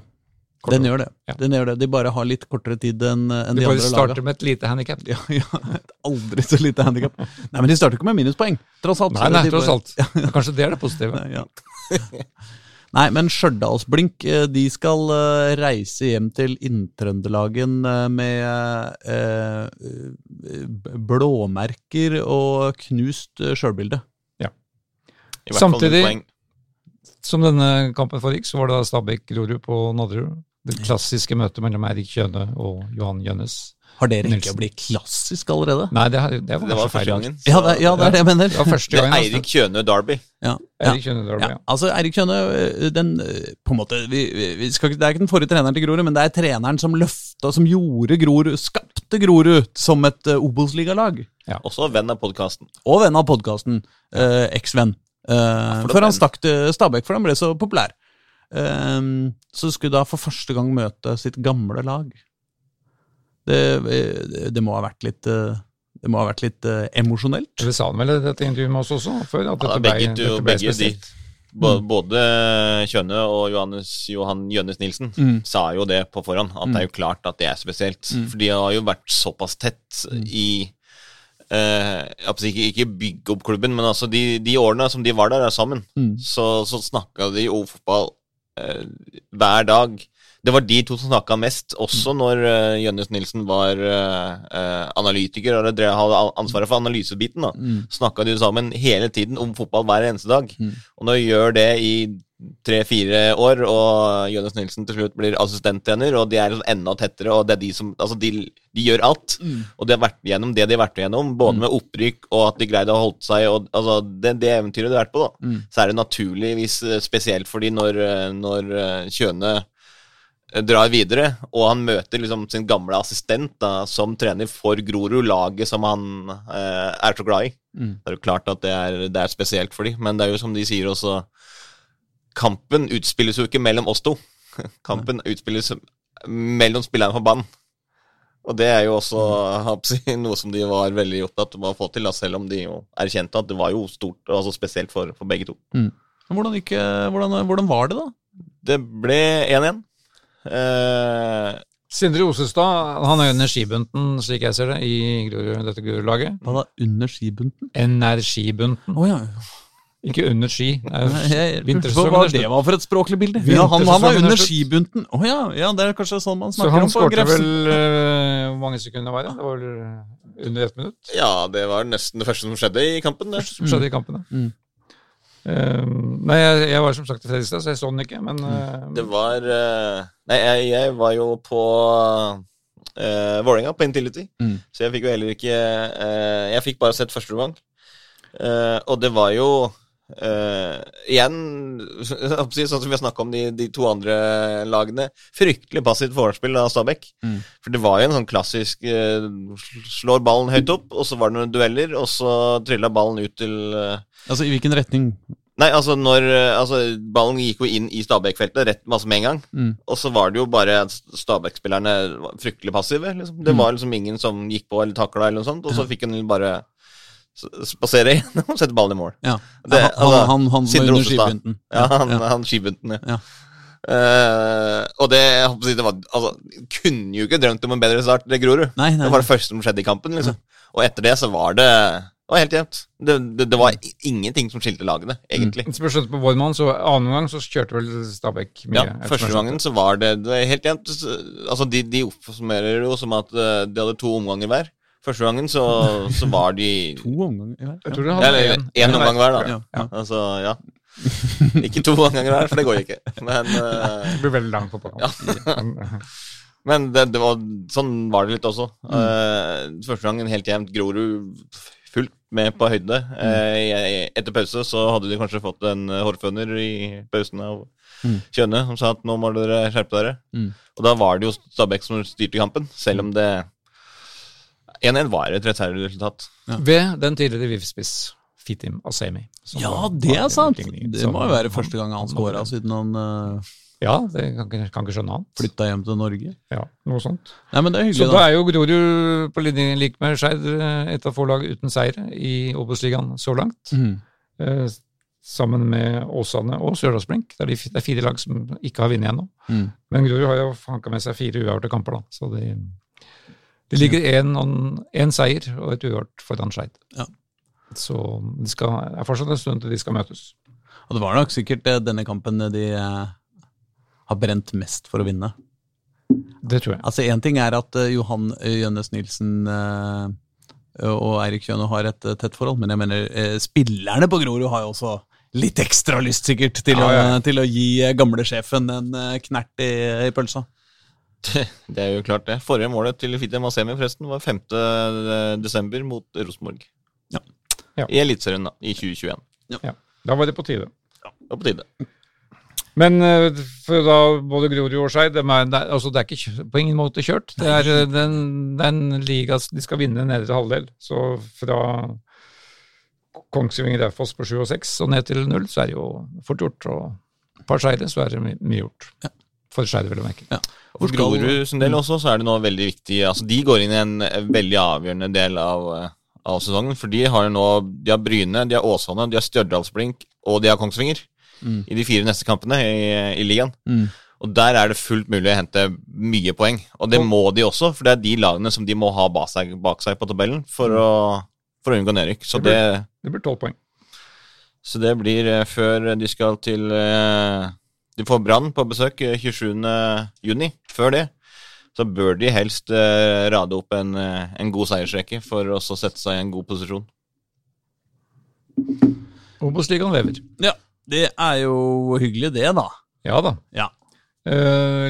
Den gjør det. Ja. Den gjør det. De bare har litt kortere tid enn en de, de andre laga. De starter med et lite handikap. Ja, ja, aldri så lite handikap. Nei, men de starter ikke med minuspoeng, tross alt. Nei, nei, tross alt. Kanskje det er det positive. Ja. Nei, men Stjørdalsblink eh, de skal eh, reise hjem til Inntrøndelagen eh, med eh, blåmerker og knust sjølbilde. Ja. Samtidig som denne kampen foregikk, så var det Stabæk Grorud på Nadderud. Det klassiske møtet mellom Erik Kjøne og Johan Gjønnes. Har dere rekka å bli klassisk allerede? Nei, det, det var, det var første gangen. Ja, det, ja, det er det jeg mener. Det var første gangen. Det er Eirik Kjøne Derby. Ja. Eirik Kjøne Derby, ja. ja. Altså, Eirik Kjøne, den på en måte vi, vi skal, Det er ikke den forrige treneren til Grorud, men det er treneren som løfta, som gjorde Grorud, skapte Grorud som et uh, Obos-ligalag. Ja. Også venn av podkasten. Og venn av podkasten. Uh, Eksvenn. Uh, før han stakk til Stabæk, for han ble så populær. Uh, så skulle da for første gang møte sitt gamle lag. Det, det må ha vært litt uh, det må ha vært litt uh, emosjonelt. Det sa han vel i dette intervjuet med oss også? Før, at ja, begge, ble, du, begge de, mm. både Kjønne og Johannes, Johan Jønnes Nilsen mm. sa jo det på forhånd, at mm. det er jo klart at det er spesielt. Mm. For de har jo vært såpass tett mm. i eh, ikke, ikke bygge opp klubben, men altså de, de, årene som de var der sammen, mm. så, så snakka de jo fotball Eh, hver dag. Det var de to som snakka mest, også når uh, Jønnes Nilsen var uh, analytiker og hadde ansvaret for analysebiten. da. Mm. Snakka de sammen hele tiden om fotball hver eneste dag. Mm. Og når du gjør det i tre-fire år, og Jonas Nilsen til slutt blir assistenttrener, og de er liksom enda tettere, og det er de som Altså, de, de gjør alt. Mm. Og de har vært gjennom det de har vært igjennom, både mm. med opprykk og at de greide å holde seg, og altså, det, det eventyret de har vært på, da, mm. så er det naturligvis eh, spesielt for de når, eh, når eh, Kjøne drar videre, og han møter liksom sin gamle assistent da, som trener for Grorud, laget som han eh, er så glad i. Mm. Det er jo klart at det er, det er spesielt for dem, men det er jo som de sier også kampen utspilles jo ikke mellom oss to. Kampen utspilles mellom spillerne på banen. Og det er jo også noe som de var veldig opptatt av å få til, da, selv om de jo erkjente at det var jo stort, altså spesielt for, for begge to. Mm. Hvordan, gikk, hvordan, hvordan, var det, da? Det ble 1-1. Eh, Sindre Osestad han er under skibunten, slik jeg ser det, i dette Grorud-laget. Hva da? Under skibunten? Energibunten. Oh, ja. Ikke under ski. Hva det var for et språklig bilde? Ja, han, han var under skibunten. Å oh, ja, ja, det er kanskje sånn man snakker om på Grefsen. Så han skårte vel uh, Hvor mange sekunder var det? Det var vel under ett minutt? Ja, det var nesten det første som skjedde i kampen. Det. Første som skjedde i kampen, ja. Mm. Uh, nei, jeg, jeg, var som sagt i Fredrikstad, så jeg så den ikke, men uh, Det var uh, Nei, jeg, jeg, var jo på uh, Vålerenga, på Intility, mm. så jeg fikk jo heller ikke Jeg fikk bare sett første omgang, og det var jo igjen, sånn som vi har snakka om de, de, to andre lagene, fryktelig passivt forspill av Stabæk. Mm. For det var jo en sånn klassisk slår ballen høyt opp, og så var det noen dueller, og så trilla ballen ut til Altså i hvilken retning? Nei, altså når altså, Ballen gikk jo inn i Stabæk-feltet rett masse med en gang. Mm. Og så var det jo bare Stabæk-spillerne fryktelig passive. Liksom. Det mm. var liksom ingen som gikk på eller takla eller noe sånt. Og så fikk han bare spasere gjennom og sette ballen i mål. Ja, det, altså, han, han, han var under skibunten. Ja, han, ja. han skibunten, ja. ja. Uh, og det, jeg håper, det var, altså, kunne jo ikke drømt om en bedre start, det Grorud. Nei, nei, det var det første som skjedde i kampen. liksom. Og etter det så var det det var helt jevnt. Det, det, det, var ingenting som skilte lagene, egentlig. Mm. Spørsmålet på vår mann, så Annen gang så kjørte vel Stabæk mye? Ja, første gangen så var det, det var helt jevnt. Altså, de, de oppsummerer jo som at eh, de hadde to omganger hver. Første gangen så, så var de To omganger hver? Jeg tror de hadde én omgang hver, da. Ja, ja. Altså, ja. ikke to omganger hver, for det går ikke. Men uh, Det blir veldig langt på på. Ja. Men det, det var, sånn var det litt også. Mm. Uh, første gangen helt jevnt. Grorud fullt med på høyde. Mm. Eh, etter pause så hadde de kanskje fått en hårføner i pausen av mm. Kjønne som sa at nå må dere skjerpe dere. Mm. Og da var det jo Stabæk som styrte kampen, selv om det 1-1 var et rettferdig resultat. Ja. Ved den tidligere VIF-spiss Fitim Asemi. Ja, det er sant! Det må jo være første gang han scora siden han uh ja, det kan, kan ikke skjønne annet. Flytta hjem til Norge? Ja, noe sånt. Nei, men det er hyggelig Så da, da er jo Grorud på linje lik med Skeid eh, et av få lag uten seier i Obos-ligaen så langt. Mm. Eh, sammen med Åsane og Stjørdalsblink. Det, det, er fire lag som ikke har vunnet ennå. Mm. Men Grorud har jo hanka med seg fire uavgjorte kamper, da. Så de, de ligger én seier og et uhørt foran Skeid. Ja. Så det skal, er fortsatt en stund til de skal møtes. Og det var nok sikkert eh, denne kampen de har brent mest for å vinne. Det tror jeg. Altså Én ting er at Johan Jønnes Nilsen og Eirik Kjøne har et tett forhold, men jeg mener spillerne på Grorud har jo også litt ekstra lyst, sikkert, til, ja, ja. Å, til å, gi gamlesjefen en knert i, i pølsa. Det, det, er jo klart, det. Forrige målet til Fitte Masemi forresten var 5. desember mot Rosenborg. Ja. I Eliteserien, da, i 2021. Ja. Da var det på tide. Ja, det var på tide. Men eh, for da både Grorud og Skeid det, altså det, er ikke på ingen måte kjørt. Det er eh, den, den liga de skal vinne nedre halvdel. Så fra Kongsvinger Raufoss på 7 og 6 og ned til 0, så er det jo fort gjort. Og et par seire, så er det mye gjort. Ja. For Skeid, vil jeg merke. Ja. Og for Grorud sin del også, så er det nå veldig viktig altså De går inn i en veldig avgjørende del av, av sesongen. For de har jo nå De har Bryne, de har Åsane, de har Stjørdalsblink og de har Kongsvinger mm. i de fire neste kampene i, i ligaen. Mm. Og Der er det fullt mulig å hente mye poeng. Og det må de også, for det er de lagene som de må ha bak seg, bak seg på tabellen for, å, for å, unngå nedrykk. Så det blir tolv poeng. Så det blir uh, før de skal til uh, De får Brann på besøk 27. Eh, juni. Før det så bør de helst uh, rade opp en, en god seiersrekke for å sette seg i en god posisjon. Obos-ligaen lever. Ja. Det er jo hyggelig, det, da. Ja da. Ja. Uh,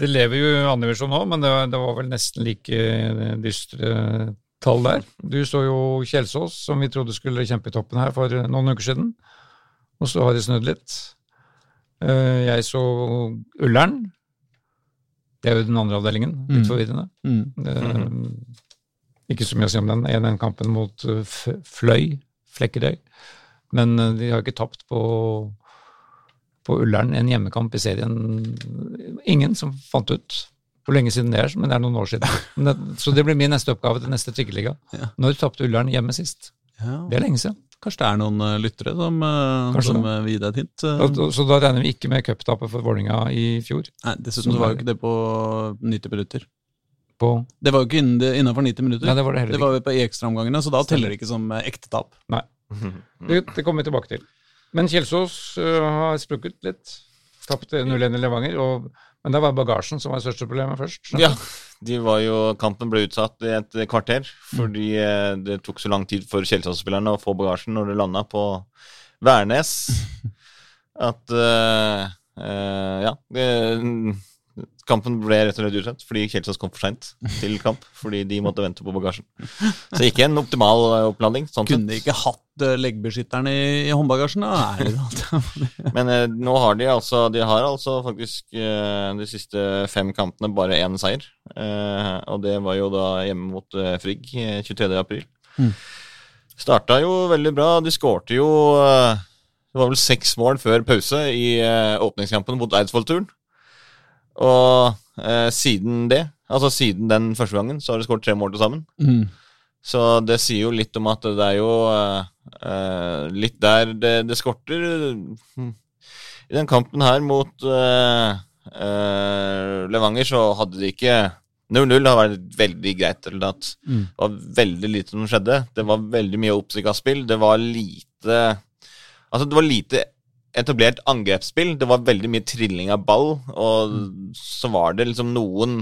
det lever jo i andredivisjon nå, men det, det, var vel nesten like dystre tall der. Du så jo Kjelsås, som vi trodde skulle kjempe i toppen her for noen uker siden. Og så har de snudd litt. Uh, jeg så Ullern. Det er jo den andre avdelingen. Litt mm. forvirrende. Mm. Uh, ikke så mye å si om den. En den kampen mot Fløy, Flekkerøy. Men eh, de har ikke tapt på, på Ullern en hjemmekamp i serien. Ingen som fant ut. hvor lenge siden det er, men det er noen år siden. Så det blir min neste oppgave til neste trikkeliga. Ja. Når tapte Ullern hjemme sist? Ja. Det er lenge siden. Kanskje det er noen uh, lyttere som, uh, som uh, vil gi deg et hint? Så, Så da regner vi ikke med cuptapet for Vålinga i fjor? Nei, dessuten så var jo ikke det på 90 minutter. På? Det var jo ikke innafor 90 minutter. Nei, Det var det heller ikke. Det var på ekstraomgangene, så da teller det ikke som ekte tap. Nei, det, det kommer vi tilbake til. Men Kjelsås har sprukket litt. Tapte 0-1 i Levanger. og men det var bagasjen som var det største problemet først? Ja, de var jo, kampen ble utsatt i et kvarter fordi mm. det tok så lang tid for Kjelsås-spillerne å få bagasjen når det landa på Værnes at uh, uh, Ja. Det, Kampen ble rett og slett utsatt fordi Kjelsås kom for seint til kamp. Fordi de måtte vente på bagasjen. Så ikke en optimal eh, opplanding. Sånn Kunne de ikke hatt uh, leggbeskytteren i, i håndbagasjen, da? Men eh, nå har de altså De har altså faktisk eh, de siste fem kampene bare én seier. og det var jo da hjemme mot Frigg 23. april. Mm. Starta jo veldig bra. De skårte jo Det var vel seks mål før pause i åpningskampen mot Eidsvoll-turen. Og eh, siden det, altså siden den første gangen, så har de skåret tre mål til sammen. Mm. Så det sier jo litt om at det er jo eh, eh litt der det, det skorter. I den kampen her mot eh, eh Levanger så hadde de ikke 0-0 har vært veldig greit resultat. Mm. Det var veldig lite som skjedde. Det var veldig mye oppsikta spill. Det var lite Altså, det var lite etablert angrepsspill. Det var veldig mye trilling av ball, og så var det liksom noen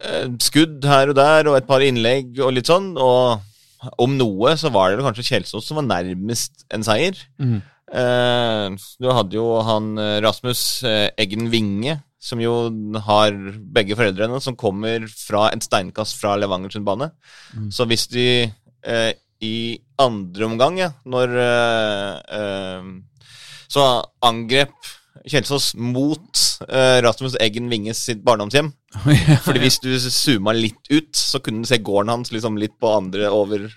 eh, skudd her og der, og et par innlegg og litt sånn. Og om noe så var det kanskje Kjelsås som var nærmest en seier. Mm. Eh, du hadde jo han eh, Rasmus eh, Eggen Winge, som jo har begge foreldrene, som kommer fra et steinkast fra Levanger sin bane. Mm. Så hvis de eh, i andre omgang, ja, når eh, så angrep Kjelsås mot uh, Rasmus Eggen Winges sitt barndomshjem. Fordi hvis du zooma litt ut, så kunne du se gården hans liksom litt på andre over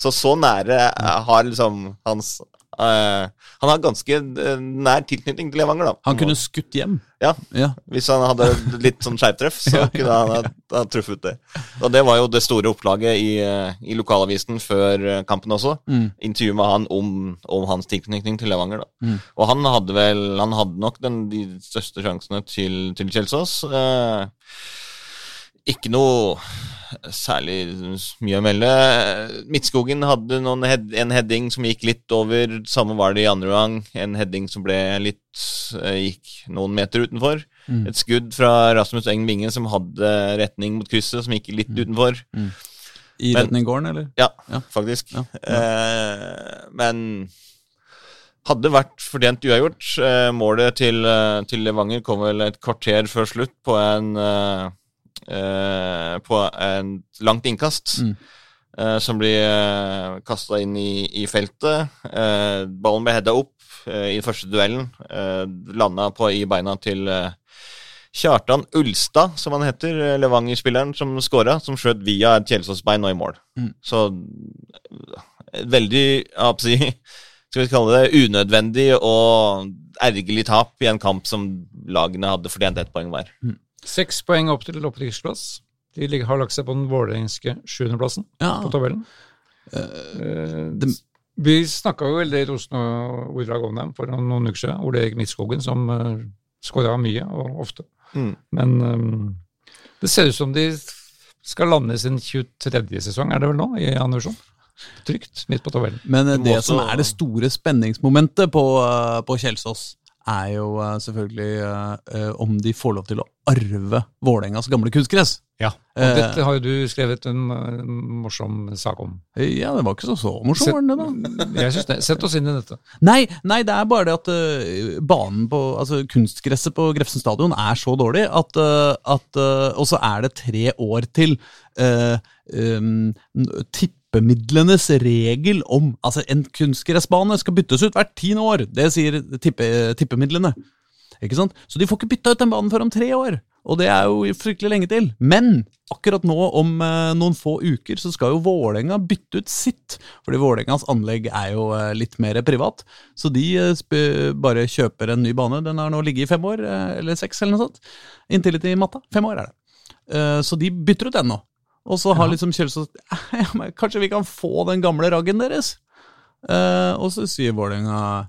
Så så nære har liksom hans han har ganske uh, nær tilknytning til Levanger. da. Han kunne skutt hjem? Ja. ja. Hvis han hadde litt sånn skjerptreff, så kunne han ha, ha truffet det. Og Det var jo det store opplaget i, uh, i lokalavisen før kampen også. Mm. Intervju med han om, om, hans tilknytning til Levanger. da. Mm. Og han hadde vel, han hadde nok den, de største sjansene til, til Kjelsås. Ikke noe særlig mye å melde. Midtskogen hadde head, en heading som gikk litt over. Samme var det i andre gang. En heading som ble litt eh, gikk noen meter utenfor. Mm. Et skudd fra Rasmus Eng Binge som hadde retning mot krysset, som gikk litt mm. utenfor. Mm. I men, retning gården, eller? Ja, ja. faktisk. Ja. Eh, men hadde vært fortjent uavgjort. Eh, målet til, eh, til Levanger kom vel et kvarter før slutt på en eh, Eh, på en langt innkast. Mm. Eh, som blir eh, kasta inn i, i feltet. ballen ble heada opp i den første duellen. landa på i beina til Kjartan Ulstad, som han heter, Levanger-spilleren som skåra, som skjøt via et Kjelsås-bein og i mål. Mm. Så veldig, jeg skal vi kalle det, unødvendig og ergerlig tap i en kamp som lagene hadde fortjent ett poeng hver. Mm. Seks poeng opp til opprykksplass. De har lagt seg på den vålerengske sjuendeplassen ja. på tabellen. Uh, det... Vi snakka jo veldig rosende ordlag om dem for noen uker siden. Ole Erik Midtskogen, som uh, eh, skåra mye og ofte. Mm. Men um, det ser ut som de skal lande sin 23. sesong, er det vel nå, i annen versjon? Trygt midt på tabellen. Men det også... som er det store spenningsmomentet på, på Kjelsås, er jo uh, selvfølgelig uh, om de får lov til å arve Vålerengas gamle kunstgress. Ja, og dette har jo du skrevet en morsom sak om. Ja, det var ikke så, så morsom, var den det, da? Jeg synes det. Sett oss inn i dette. Nei, nei det er bare det at uh, banen på Altså, kunstgresset på Grefsen stadion er så dårlig at, at Og så er det tre år til um, tipp tippemidlenes regel om Altså, en kunstgressbane skal byttes ut hvert tiende år. Det sier tippe, tippemidlene. Ikke sant? Så de får ikke bytta ut den banen før om tre år. Og det er jo fryktelig lenge til. Men akkurat nå, om eh, noen få uker, så skal jo Vålerenga bytte ut sitt. Fordi Vålerengas anlegg er jo eh, litt mer privat. Så de eh, bare kjøper en ny bane. Den har nå ligget i fem år, eh, eller seks, eller noe sånt. Inntil litt i matta. Fem år er det. Uh, så de bytter ut den nå. Og så har liksom Kjelsås ja, Kanskje vi kan få den gamle raggen deres? Eh, og så sier Vålerenga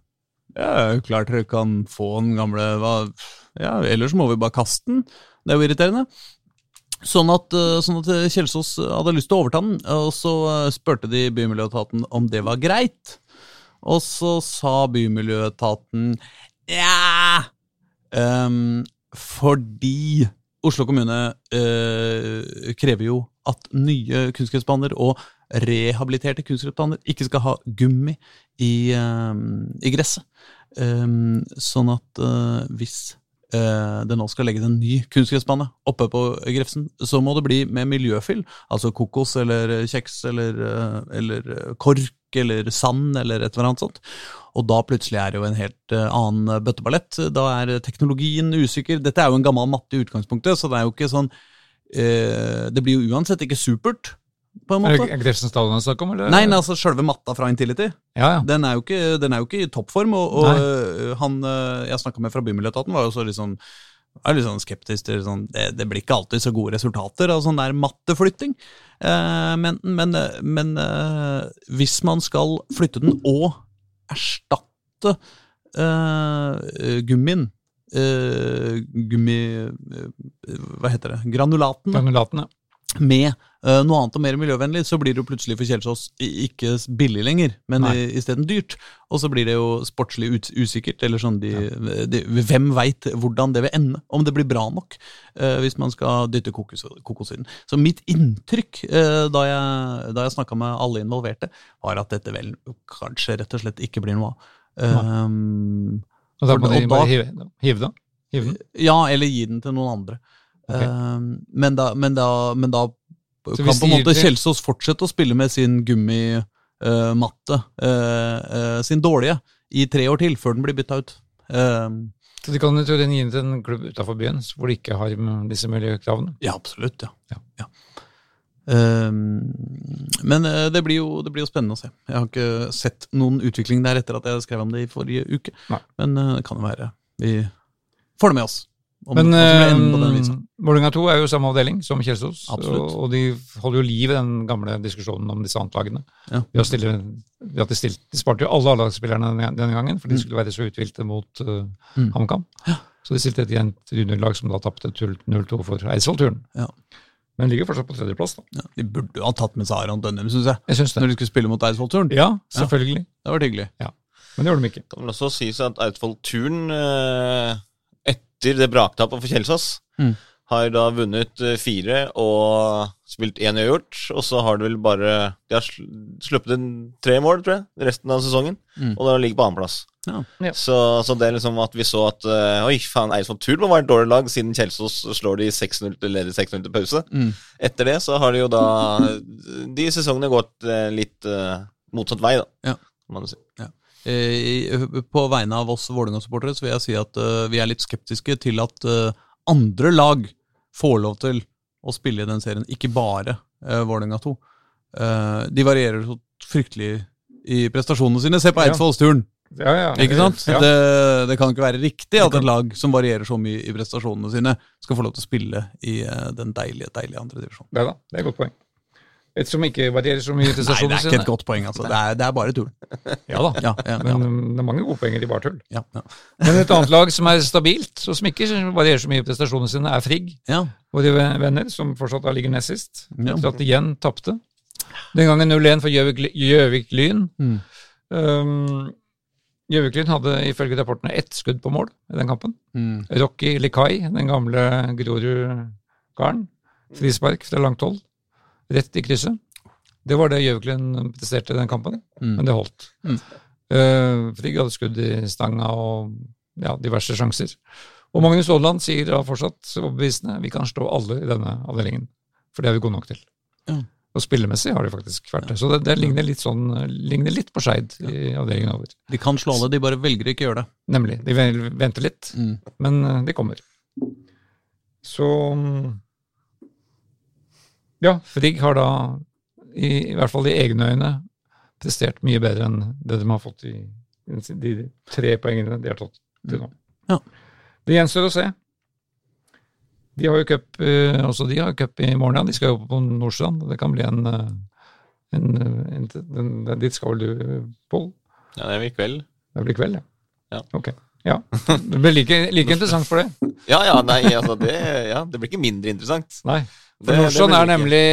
ja, klart dere kan få den gamle hva, Ja, ellers må vi bare kaste den. Det er jo irriterende. Sånn at, sånn at Kjelsås hadde lyst til å overta den, og så spurte de Bymiljøetaten om det var greit. Og så sa Bymiljøetaten ja um, Fordi Oslo kommune uh, krever jo at nye kunstgressbaner og rehabiliterte kunstgressbaner ikke skal ha gummi i, um, i gresset. Um, sånn at uh, hvis uh, det nå skal legges en ny kunstgressbane oppe på Grefsen, så må det bli med miljøfyll. Altså kokos eller kjeks eller, eller kork eller sand eller et eller annet sånt. Og da plutselig er det jo en helt annen bøtteballett. Da er teknologien usikker. Dette er jo en gammel matte i utgangspunktet, så det er jo ikke sånn uh, Det blir jo uansett ikke supert. på en måte. Er det Grefsen stadion du snakker om? eller? Nei, nei, altså selve matta fra Intility. Ja, ja. Den, er jo ikke, den er jo ikke i toppform. Og, og uh, han jeg snakka med fra Bymiljøetaten, var jo så liksom jeg er litt sånn skeptisk til sånn, det, det, blir ikke alltid så gode resultater av sånn der matteflytting. Eh, men, men, men eh, hvis man skal flytte den og erstatte eh, gummien eh, Gummi... Uh, hva heter det? Granulatene. Granulatene med uh, noe annet og mer miljøvennlig, så blir det jo plutselig for Kjelsås ikke billig lenger, men isteden dyrt. Og så blir det jo sportslig usikkert, eller sånn de, ja. de, Hvem veit hvordan det vil ende? Om det blir bra nok uh, hvis man skal dytte kokos, kokosyden. Så mitt inntrykk uh, da jeg, da jeg snakka med alle involverte, var at dette vel kanskje rett og slett ikke blir noe av. Um, og da må de bare hive, hive den? Ja, eller gi den til noen andre. Okay. Uh, men, da, men, da, men da kan på en måte Kjelsås fortsette å spille med sin gummimatte, uh, uh, sin dårlige, i tre år til, før den blir bytta ut. Ehm, så de kan jo gi den til en klubb utafor byen hvor de ikke har disse miljøkravene? Ja, absolutt. ja. ja. ja. Ehm, men eh, det blir, jo, det blir, jo, spennende å se. Jeg har ikke sett noen utvikling der etter at jeg skrev om det i forrige uke. Nei. Men eh, det kan jo være vi får det med oss. Om, Men uh, Vålerenga 2 er jo samme avdeling som Kjelsås, og, og, de holder jo liv i den gamle diskusjonen om disse antlagene. Ja. De, stille, de, de sparte jo alle A-lagsspillerne denne gangen, for de mm. skulle være så uthvilte mot uh, mm. HamKam. Ja. Så de stilte et juniorlag som da tapte 0-2 for Eidsvoll-turen. Ja. Men ligger fortsatt på tredjeplass. da. Ja, de burde jo ha tatt med seg Aron Dønnum, syns jeg. jeg synes det. Når de skulle spille mot Eidsvoll-turen. Ja, selvfølgelig. Ja, det var hyggelig. Ja. Men det gjorde de ikke. Det kan vel også sies at Eidsvoll-turen eh, etter det braktapet for Kjelsås mm. Har da vunnet eh, fire og spilt én uavgjort. Og så har de vel bare De har sluppet inn tre mål, tror jeg, resten av sesongen. Mm. Og da ligger på annenplass. Ja. Ja. Så, så, det er liksom at vi så at uh, Oi, faen, Eidsvoll Turn må være et dårlig lag, siden Kjelsås slår de 6-0 til leder 6-0 til pause. Mm. Etter det så har de jo da de sesongene gått uh, litt uh, motsatt vei, da, ja. kan man si. Ja. Eh, på vegne av oss Vålerenga-supportere så vil jeg si at uh, vi er litt skeptiske til at uh, andre lag får lov til å spille i den serien, ikke bare uh, Vålerenga 2. Uh, de varierer så fryktelig i prestasjonene sine. Se på Eidsvollsturen! Ja, ja, ikke sant? Ja. Det, det, kan ikke være riktig at et lag som varierer så mye i prestasjonene sine, skal få lov til å spille i den deilige, deilige andre divisjonen. Det, da, det er et godt poeng. Et som ikke varierer så mye til. Nei, det er ikke et godt poeng. altså. Det er, det er bare tull. Ja da, ja, ja, men ja. det er mange gode poenger i bare tull. Men et annet lag som er stabilt, og som ikke varierer så mye til prestasjonene sine, er Frigg. Våre venner, som fortsatt ligger nest sist. Etter at de igjen tapte. Den gangen 0-1 for Gjøvik Lyn. Mm. Um, Gjøvik Lyn hadde ifølge rapportene ett skudd på mål i den kampen. Mm. Rocky Likai, den gamle Grorud-karen. Frispark fra langt hold rett i krysset. Det var det Gjøviklund presterte i den kampen, mm. men det holdt. Mm. Uh, Frigg hadde skudd i stanga og ja, diverse sjanser. Og Magnus Aadland sier da fortsatt overbevisende vi kan slå alle i denne avdelingen, for det er vi gode nok til. Ja. Og spillemessig har de faktisk vært det. Så det, det ligner, litt sånn, ligner litt på Skeid i avdelingen over. De kan slå alle, de bare velger ikke å gjøre det. Nemlig. De venter litt, mm. men eh, de kommer. Så ja, Frigg har da, i, i, hvert fall i egne øyne, prestert mye bedre enn det de har fått i de tre poengene de har tatt til nå. Ja. Det gjenstår å se. De har jo cup, uh, også de har cup i morgen, ja. De skal jo på Nordstrand. Det kan bli en, en, en, en Dit skal vel du, Pål? Ja, det blir kveld. Det blir kveld, ja. ja. Ok. Ja. Det blir like, like interessant for det. Ja, ja, nei, altså det, ja, det blir ikke mindre interessant. Nei. For Nordstrand er nemlig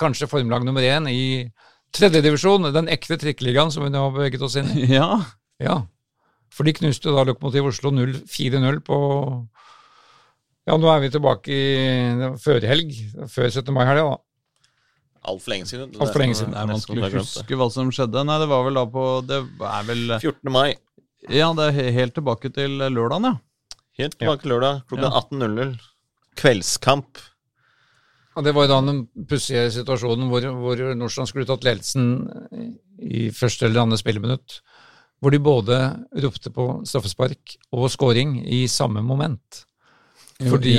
kanskje formlag nummer én i tredjedivisjon, den ekte trikkeligaen som vi nå har beveget oss inn i. Ja. ja. For de knuste da Lokomotiv Oslo 4-0 på Ja, nå er vi tilbake i førhelg, før 17. mai-helga, da. Altfor lenge siden. Altfor lenge siden. Nei, man skulle huske hva som skjedde. Nei, det var vel da på Det er vel 14. mai. Ja, det er helt tilbake til lørdagen, ja. Helt tilbake til lørdag klokka ja. 18.00. Kveldskamp. Og Det var jo da den pussige situasjonen hvor, hvor Nordstrand skulle tatt ledelsen i første eller andre spilleminutt. Hvor de både ropte på straffespark og scoring i samme moment. Fordi,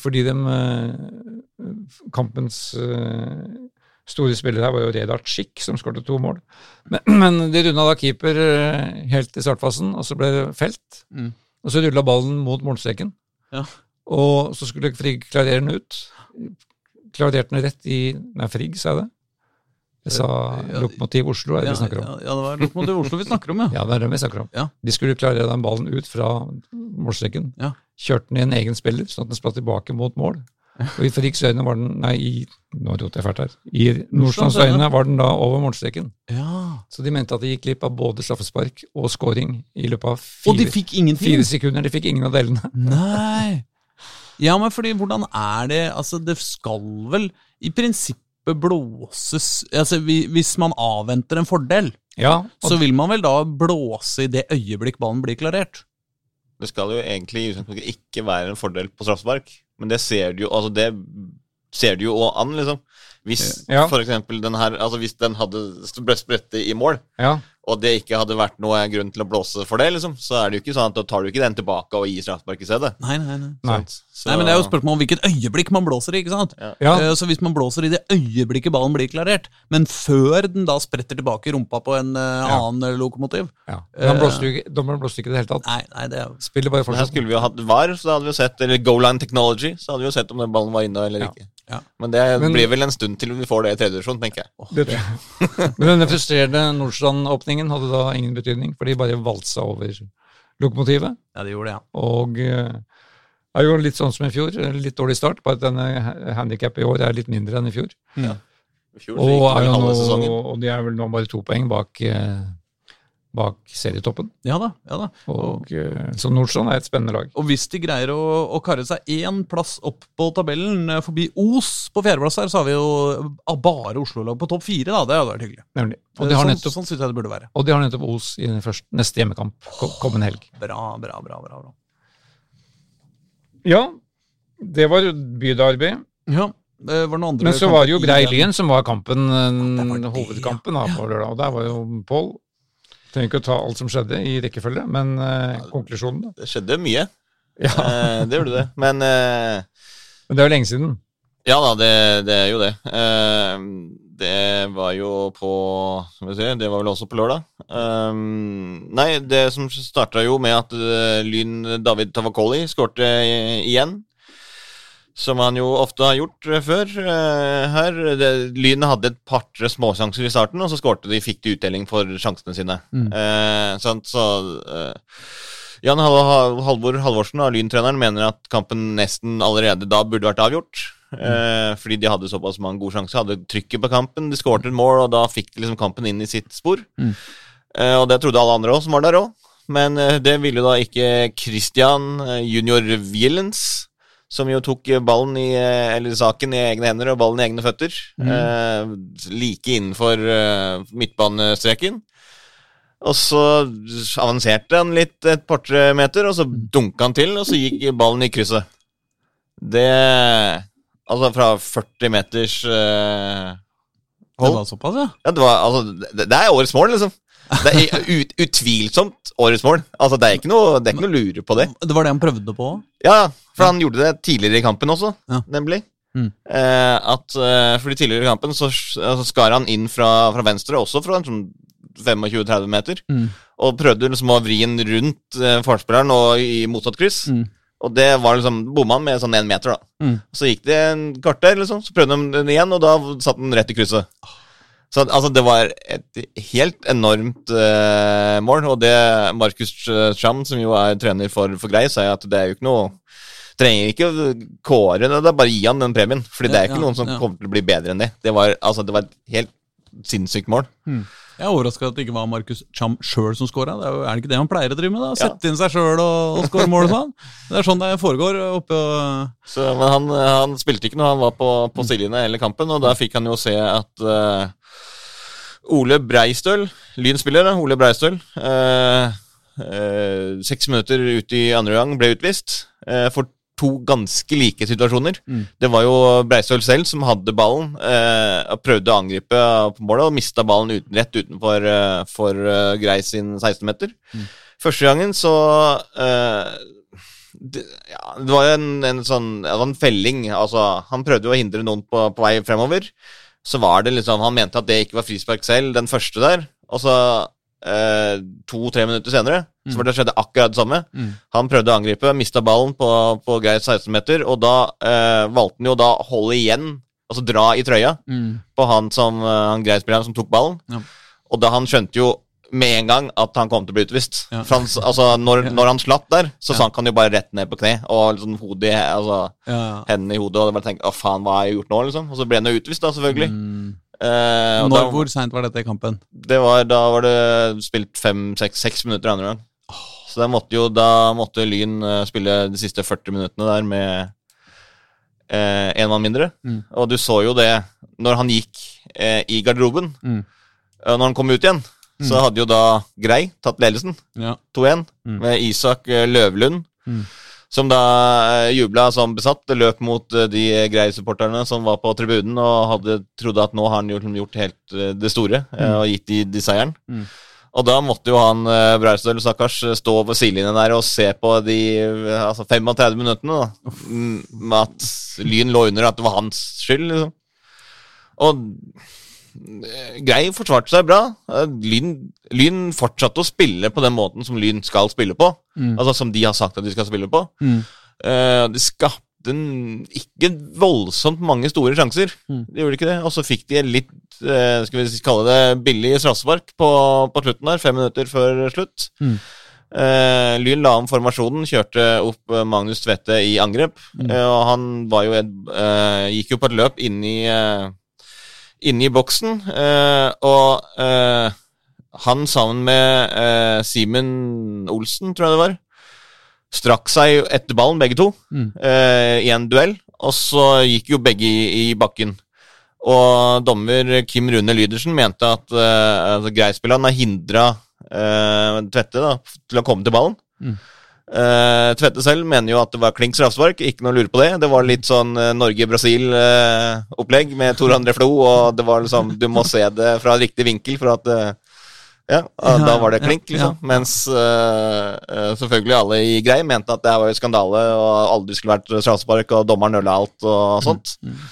fordi de, eh, kampens eh, store spiller her var jo Redat Schick, som skåret to mål. Men, men de runda da keeper eh, helt i startfasen, og så ble det felt. Mm. Og så rulla ballen mot målstreken. Ja. Og så skulle Frigg klarere den ut klarerte den rett i Nei, Frigg, sa jeg det? Jeg sa ja, Lokomotiv Oslo, er det ja, vi snakker om? Ja, det var Lokomotiv Oslo vi snakker om, ja. ja, det er det vi snakker om. Ja. De skulle klarere den ballen ut fra målstreken. Ja. Kjørte den i en egen spiller, sånn at den spratt tilbake mot mål. Og i Friggs øyne var den Nei, i nå roter jeg fælt her. I Nordstrands øyne var den da over målstreken. Ja. Så de mente at de gikk glipp av både straffespark og scoring i løpet av fire, og de fikk fire sekunder. De fikk ingen av delene. Nei. Ja, men fordi hvordan er det Altså, det skal vel i prinsippet blåses Altså, Hvis man avventer en fordel, ja, så vil man vel da blåse i det øyeblikk ballen blir klarert? Det skal jo egentlig ikke være en fordel på straffespark, men det ser du jo Altså, det ser du jo an, liksom. Hvis ja. for eksempel den her Altså, hvis den hadde sprettet i mål, ja og det ikke hadde vært noe grunn til å blåse for det, liksom, så er det jo ikke sånn at da tar du ikke den tilbake og gir straffespark i stedet. Nei, nei, nei. nei. Så, nei, men Det er jo spørsmål om hvilket øyeblikk man blåser i. ikke sant? Ja. Ja. Uh, så hvis man blåser i det øyeblikket ballen blir klarert, men før den da spretter tilbake i rumpa på en uh, ja. annen lokomotiv ja. Da blåste du ikke i det hele tatt. Nei, nei, det er... Spiller bare fortsatt. Her skulle vi jo hatt VAR, så da hadde vi jo sett, eller Go Line Technology, så hadde vi jo sett om den ballen var inne eller ikke. Ja. Men det men, blir vel en stund til vi får det i tredje divisjon, tenker jeg. Oh, det men denne frustrerende Nordstrand-åpningen hadde da ingen betydning, for de bare valsa over lokomotivet. Ja, de gjorde det, ja. Og det er jo litt sånn som i fjor, litt dårlig start, bare at denne handikappet i år er litt mindre enn i fjor. Ja. I fjor og, er nå, og de er vel nå bare to poeng bak uh, bak serietoppen. Ja da, ja da. Og, eh, så Nordstrand er et spennende lag. Og hvis de greier å, å karre seg én plass opp på tabellen eh, forbi Os på fjerdeplass her, så har vi jo ah, bare Oslo-lag på topp fire. da, Det hadde vært hyggelig. Nemlig. Og de har sånn, nettopp, sånn synes jeg det burde være. Og de har nettopp Os i den første, neste hjemmekamp kommende helg. Bra, bra, bra, bra, bra. Ja, det var bydarby. Ja. Det Men så var det jo Grei Lyn som var kampen, var hovedkampen da, på lørdag. Og der var jo Pål Trenger ikke å ta alt som skjedde i rekkefølge, men uh, konklusjonen, da? Det skjedde mye. Ja. eh, det gjorde det. Men eh, Men det er jo lenge siden? Ja da, det, det er jo det. Det var jo på Skal vi se, det var vel også på lørdag. Nei, det som starta jo med at uh, Lyn David Tavakoli skårte igjen som han jo ofte har gjort uh, før. Uh, her, det, Lyn hadde et par-tre småsjanser i starten, og så skårte de, fikk de utdeling for sjansene sine. Mm. Sant, så Jan Halvor Halvorsen, Lyn-treneren, mener at kampen nesten allerede da burde vært avgjort. Mm. fordi de hadde såpass mange gode sjanser, hadde trykket på kampen, de skåret et mål, og da fikk de liksom kampen inn i sitt spor. Mm. og det trodde alle andre òg, som var der òg. Men det ville da ikke Christian junior Willens som jo tok ballen i, eller saken i egne hender og ballen i egne føtter. Mm. Eh, like innenfor eh, midtbanestreken. Og så avanserte han litt et par-tre meter, og så mm. dunka han til, og så gikk ballen i krysset. Det Altså fra 40 meters eh, hold. Det var såpass, ja? ja det, var, altså, det, det er årets mål, liksom. Det er ut, utvilsomt årets mål. Altså, det er ikke noe, det er ikke noe lure på det. Det var det han prøvde på? Ja, for han gjorde det tidligere i kampen også, ja. nemlig. Mm. Eh, at eh, fordi tidligere i kampen så, så skar han inn fra, fra venstre, også fra sånn 25-30 meter. Mm. Og prøvde liksom å vri den rundt eh, forspilleren og i motsatt kryss. Mm. Og det var liksom bomma med sånn én meter, da. Mm. Så gikk det en kvarter, liksom, så prøvde de den igjen, og da satt den rett i krysset. Så altså, det var et helt enormt uh, mål, og det Markus Scham, som jo er trener for, for Grei, sier at det er jo ikke noe Trenger ikke kåre det, bare gi han den premien. Fordi det er ikke Ja, noen som ja. kommer til å bli bedre enn det. Det var, altså, det var et helt sinnssykt mål. Jeg er overraska at det ikke var Markus Cham sjøl som scora. Er, jo, er det ikke det han pleier å drive med? da? Sette inn seg sjøl og, og score mål og sånn? Det er sånn det foregår oppe og Så, men han, han spilte ikke når han var på, på sidelinja hele kampen, og da fikk han jo se at uh, Ole Breistøl, Lyn-spiller, Ole Breistøl uh, uh, Seks minutter ut i andre gang ble utvist for to ganske like situasjoner. Mm. Det var jo Breistøl selv som hadde ballen eh, prøvde å angripe på målet, og mista ballen uten, rett utenfor eh, for eh, Grei sin 16-meter. Mm. Første gangen så eh, det, ja, det var jo en, en sånn ja, var en felling. Altså, han prøvde jo å hindre noen på, på vei fremover. Så var det liksom Han mente at det ikke var frispark selv, den første der. Og så eh, to-tre minutter senere så var det skjedde akkurat det samme. Mm. Han prøvde å angripe, mista ballen på, på Geir 16-meter, og da eh, valgte han jo da å holde igjen, altså dra i trøya, på han som eh, han Geir-spilleren som tok ballen. Ja. Og da han skjønte jo med en gang at han kom til å bli utvist. Ja. Han, altså, når, når han slapp der, så Ja. sank han jo bare rett ned på kne, og liksom hodet i, altså, ja. hendene i hodet, og bare tenkte, å faen, hva har jeg gjort nå, liksom? Og så ble han jo utvist da, selvfølgelig. Mm. Eh, Når, da, hvor seint var dette i kampen? det var, da var det spilt fem, seks, seks minutter andre gang. Så da måtte jo da måtte Lyn eh, spille de siste 40 minuttene der med en mann mindre. Mm. Og du så jo det når han gikk eh, i garderoben. Mm. Når han kom ut igjen, så hadde jo da Grei tatt ledelsen, Ja. 2-1, Mm. med Isak eh, Løvlund. Mm. Som da eh, jubla som besatt. Løp mot eh, de Grei-supporterne som var på tribunen og hadde trodde at nå har han gjort, gjort helt eh, det store mm. og gitt de, de seieren. Mm. Og da måtte jo han Braustøl stakkars, stå på sidelinjen der og se på de altså 35 minuttene da, mm, med at Lyn lå under, at det var hans skyld, liksom. Og Grei forsvarte seg bra. Eh, Lyn, Lyn fortsatte å spille på den måten som Lyn skal spille på. Mm. Altså som de har sagt at de skal spille på. Mm. Uh, de skapte ikke voldsomt mange store sjanser. Mm. De gjorde ikke det. Og så fikk de litt, uh, skal vi kalle det, billig straffespark på, på slutten der, fem minutter før slutt. Mm. Uh, Lyn la om formasjonen, kjørte opp eh, Magnus Tvete i angrep. Mm. Uh, og han var jo et, uh, gikk jo på et løp inn i, eh, inn i boksen, eh, og eh, han sammen med eh, Simen Olsen, tror jeg det var, strakk seg etter ballen, begge to, Mm. eh, i en duell, og så gikk jo begge i, i bakken. Og dommer Kim Rune Lydersen mente at uh, altså, Greispilleren har hindra eh, Tvette da, til å komme til ballen. Mm. Eh, Tvette selv mener jo at det var klink straffespark, ikke noe å lure på det. Det var litt sånn uh, Norge-Brasil-opplegg med Tor André Flo, og det var liksom Du må se det fra riktig vinkel for at uh, ja, Ja, da var det klink, liksom. ja. Mens eh, eh, selvfølgelig alle i Grei mente at det her var jo skandale og aldri skulle vært straffespark, og dommeren nøla alt og sånt. Mm.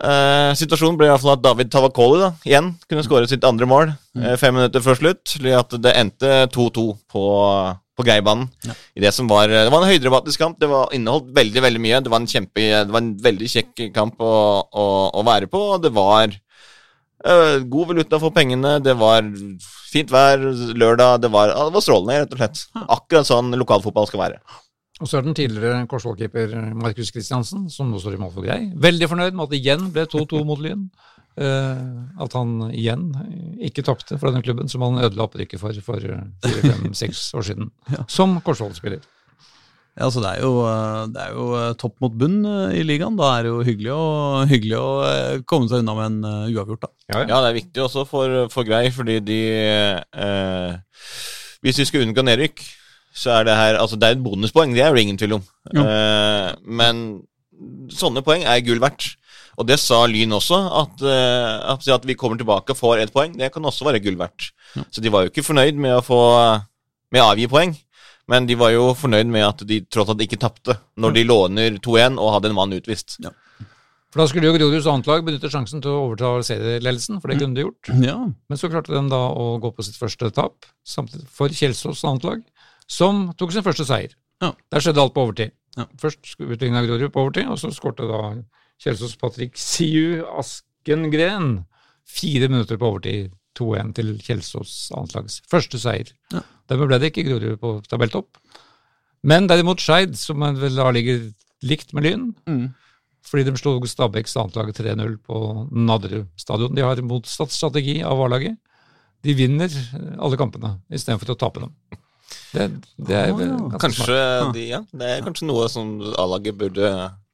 Eh, situasjonen ble i hvert fall at David Tavakoli da, igjen kunne skåre sitt andre mål eh, fem minutter før slutt. Slik at det endte 2-2 på, på Greibanen. Ja. I det som var Det var en høydramatisk kamp. Det var inneholdt veldig veldig mye. Det var en kjempe Det var en veldig kjekk kamp å, å, å være på. og Det var uh, god valuta for pengene. Det var fint vær lørdag. Det var, det var strålende, rett og slett. Akkurat sånn lokalfotball skal være. Og så er den tidligere Korsvoll-keeper Markus Kristiansen, som nå står i mål for Grei, veldig fornøyd med at det igjen ble 2-2 mot Lyn. Eh, at han igjen ikke tapte for denne klubben, som han ødela opprykket for for fire-fem-seks år siden. Ja. Som Korsvoll-spiller. Ja, altså det er jo, eh, det er jo eh, topp mot bunn eh, i ligaen. Da er det jo hyggelig å, hyggelig å eh, komme seg unna med en eh, uavgjort, da. Ja, Ja, det er viktig også for, for Grei, fordi de eh, Hvis vi skal unngå nedrykk, så er det her Altså, det er et bonuspoeng, det er det ingen tvil om. Eh, men sånne poeng er gull verdt. Og det sa Lyn også, at, eh, at at vi kommer tilbake og får ett poeng, det kan også være gull verdt. Ja. Så de var jo ikke fornøyd med å få med å avgi poeng. Men de var jo fornøyd med at de tross alt ikke tapte, når de låner 2-1 og hadde en mann utvist. For da skulle jo Groruds annet lag benytte sjansen til å overta serieledelsen, for det kunne de gjort. Ja, Men så klarte de da å gå på sitt første tap for Kjelsås annet lag, som tok sin første seier. Ja. Der skjedde alt på overtid. Ja. Først utligna Grorud på overtid, og så skårte da Kjelsås Patrick Siu Askengren fire minutter på overtid 2-1 til Kjelsås annetlags første seier. Ja. Dermed ble det ikke Grorud på tabelltopp. Men derimot Skeid, som vel da ligger likt med Lyn, mm. fordi de slo Stabæks annetlag 3-0 på Nadderud stadion. De har motsatt strategi av A-laget. De vinner alle kampene istedenfor å tape dem. Det, det er oh, kanskje, de, ja, det er kanskje noe som A-laget burde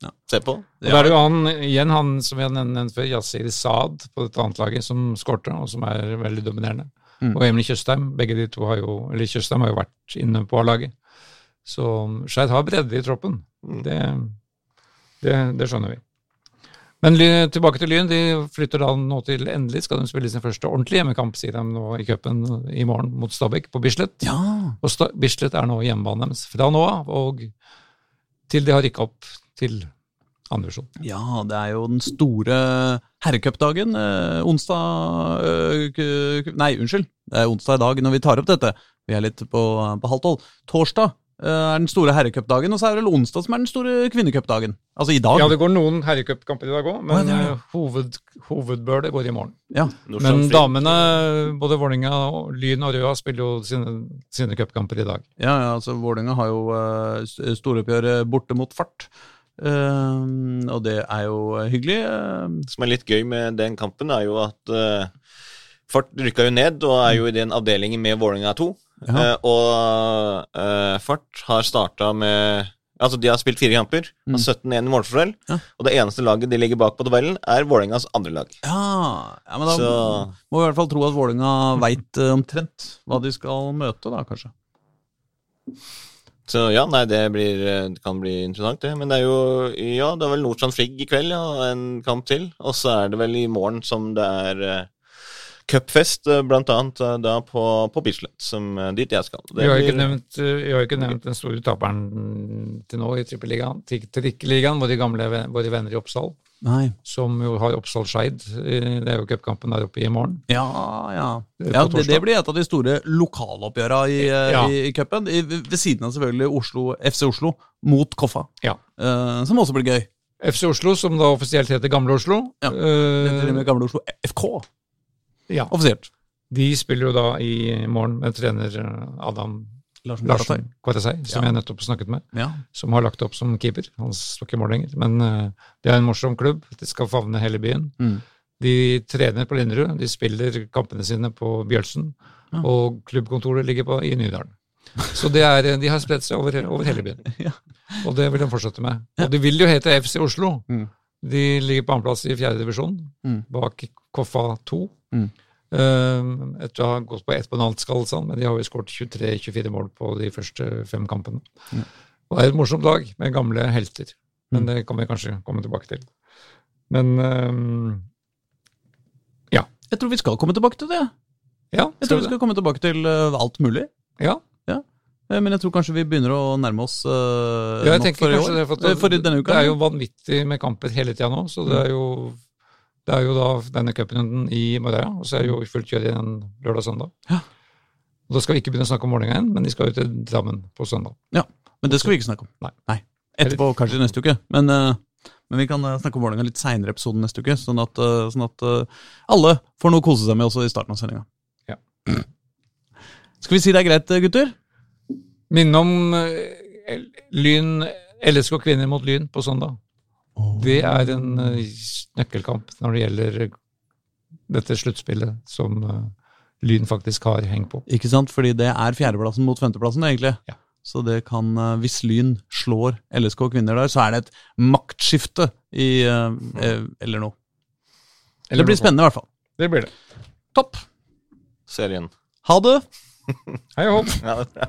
ja. se på. Og Da er det jo han, igjen han som vi har nevnt før, Yasir Saad på dette annet laget, som skårte, og som er veldig dominerende. Mm. Og Emil Tjøstheim. Begge de to har jo eller Tjøstheim har jo vært inne på A-laget. Så Skeid har bredde i troppen. Mm. Det, det, det skjønner vi. Men tilbake til Lyn. De flytter da nå til endelig skal de spille sin første ordentlige hjemmekamp, sier de nå i cupen i morgen mot Stabæk på Bislett. Ja. Og Bislett er nå hjemmebanen deres fra nå av og til de har rykka opp til andrevisjon. Ja, det er jo den store herrecupdagen. Eh, onsdag eh, Nei, unnskyld. Det er onsdag i dag når vi tar opp dette. Vi er litt på, på halv tolv. Torsdag Eh, er den store herrecupdagen, og så er det vel onsdag som er den store kvinnecupdagen. Altså i dag. Ja, det går noen herrecupkamper i dag òg, men ja, ja. hoved, hovedbølet går i morgen. Ja. Men damene, både Vålinga, Lyn og Røa, spiller jo sine, sine cupkamper i dag. Ja, ja altså Vålinga har jo uh, storoppgjøret borte mot Fart. Uh, og det er jo hyggelig. Som er litt gøy med den kampen, er jo at uh, Fart rykka jo ned og er jo i den avdelingen med Vålinga 2. Uh, og uh, Fart har starta med Altså, De har spilt fire kamper, mm. 17-1 i målforskjell. Ja. Og det eneste laget de ligger bak på tabellen, er Vålerengas andre lag. Ja, ja men da Så... må vi i hvert fall tro at Vålerenga veit omtrent hva de skal møte, da, kanskje. Så ja, nei, det, blir, det kan bli interessant, det. Men det er jo Ja, det er vel Nordstrand Frigg i kveld, ja. En kamp til. Og så er det vel i morgen som det er cupfest, eh, blant annet uh, da på, på Bislett, som eh, dit jeg skal. Det vi har, ikke nevnt, vi har ikke nevnt den store taperen til nå i Trippeligaen, Trikkeligaen, våre gamle våre venner i Oppsal. Nei. Som jo har Oppsal Skeid. Det er jo cupkampen der oppe i morgen. Ja, ja. ja det, det, blir et av de store lokaloppgjøra i, ja. i, i cupen. Ved siden av selvfølgelig Oslo, FC Oslo mot Koffa, ja. uh, som også blir gøy. FC Oslo, som da offisielt heter Gamle Oslo. Ja, det med Gamle Oslo FK. Ja. Offisielt. De spiller jo da i morgen med trener eh, Adam Larsen, Larsen Kvartasei, som ja. jeg nettopp snakket med, ja. som har lagt opp som keeper. Han står ikke mål lenger, men uh, det er en morsom klubb. De skal favne hele byen. Mm. De trener på Linderud, de spiller kampene sine på Bjølsen, ja. og klubbkontoret ligger på, i Nydalen. Så er, de har spredt seg over, over hele byen. Og det vil de fortsette med. Og de vil jo hete FC Oslo. Mm. De ligger på annenplass i fjerde divisjon, mm. bak Koffa 2. Mm. Uh, etter å ha gått på ett penaltskall, sånn, men de har jo skåret 23-24 mål på de første fem kampene. Ja. Og det er et morsomt lag med gamle helter, men mm. det kan vi kanskje komme tilbake til. Men uh, ja. Jeg tror vi skal komme tilbake til det. Ja, jeg tror vi skal komme tilbake til uh, alt mulig. Ja. ja. Eh, men jeg tror kanskje vi begynner å nærme oss uh, ja, nok for i år. Det, for, for denne uka. Det er jo vanvittig med kamper hele tida nå, så det er jo det er jo da denne cuprunden i Marbella, og så er det jo fullt kjør igjen lørdag og søndag. Ja. Og Da skal vi ikke begynne å snakke om Vålerenga igjen, men de skal jo til Drammen på søndag. Ja, Men det skal vi ikke snakke om. Nei. Nei. Etterpå, kanskje neste uke. Men, uh, men vi kan uh, snakke om Vålerenga litt seinere i episoden neste uke, sånn at, uh, sånn at alle får noe å kose seg med også i starten av sendinga. Ja. Skal vi si det er greit, gutter? Minne om Lyn LSK kvinner mot Lyn på søndag. Det er en nøkkelkamp når det gjelder dette sluttspillet som uh, Lyn faktisk har hengt på. Ikke sant, fordi det er fjerdeplassen mot femteplassen, egentlig. Ja. Så det kan, hvis Lyn slår LSK kvinner der, så er det et maktskifte i Eller noe. Eller det blir spennende, i hvert fall. Det blir det. Topp. Serien. Ha det. Hei og hopp. Ja, det er bra.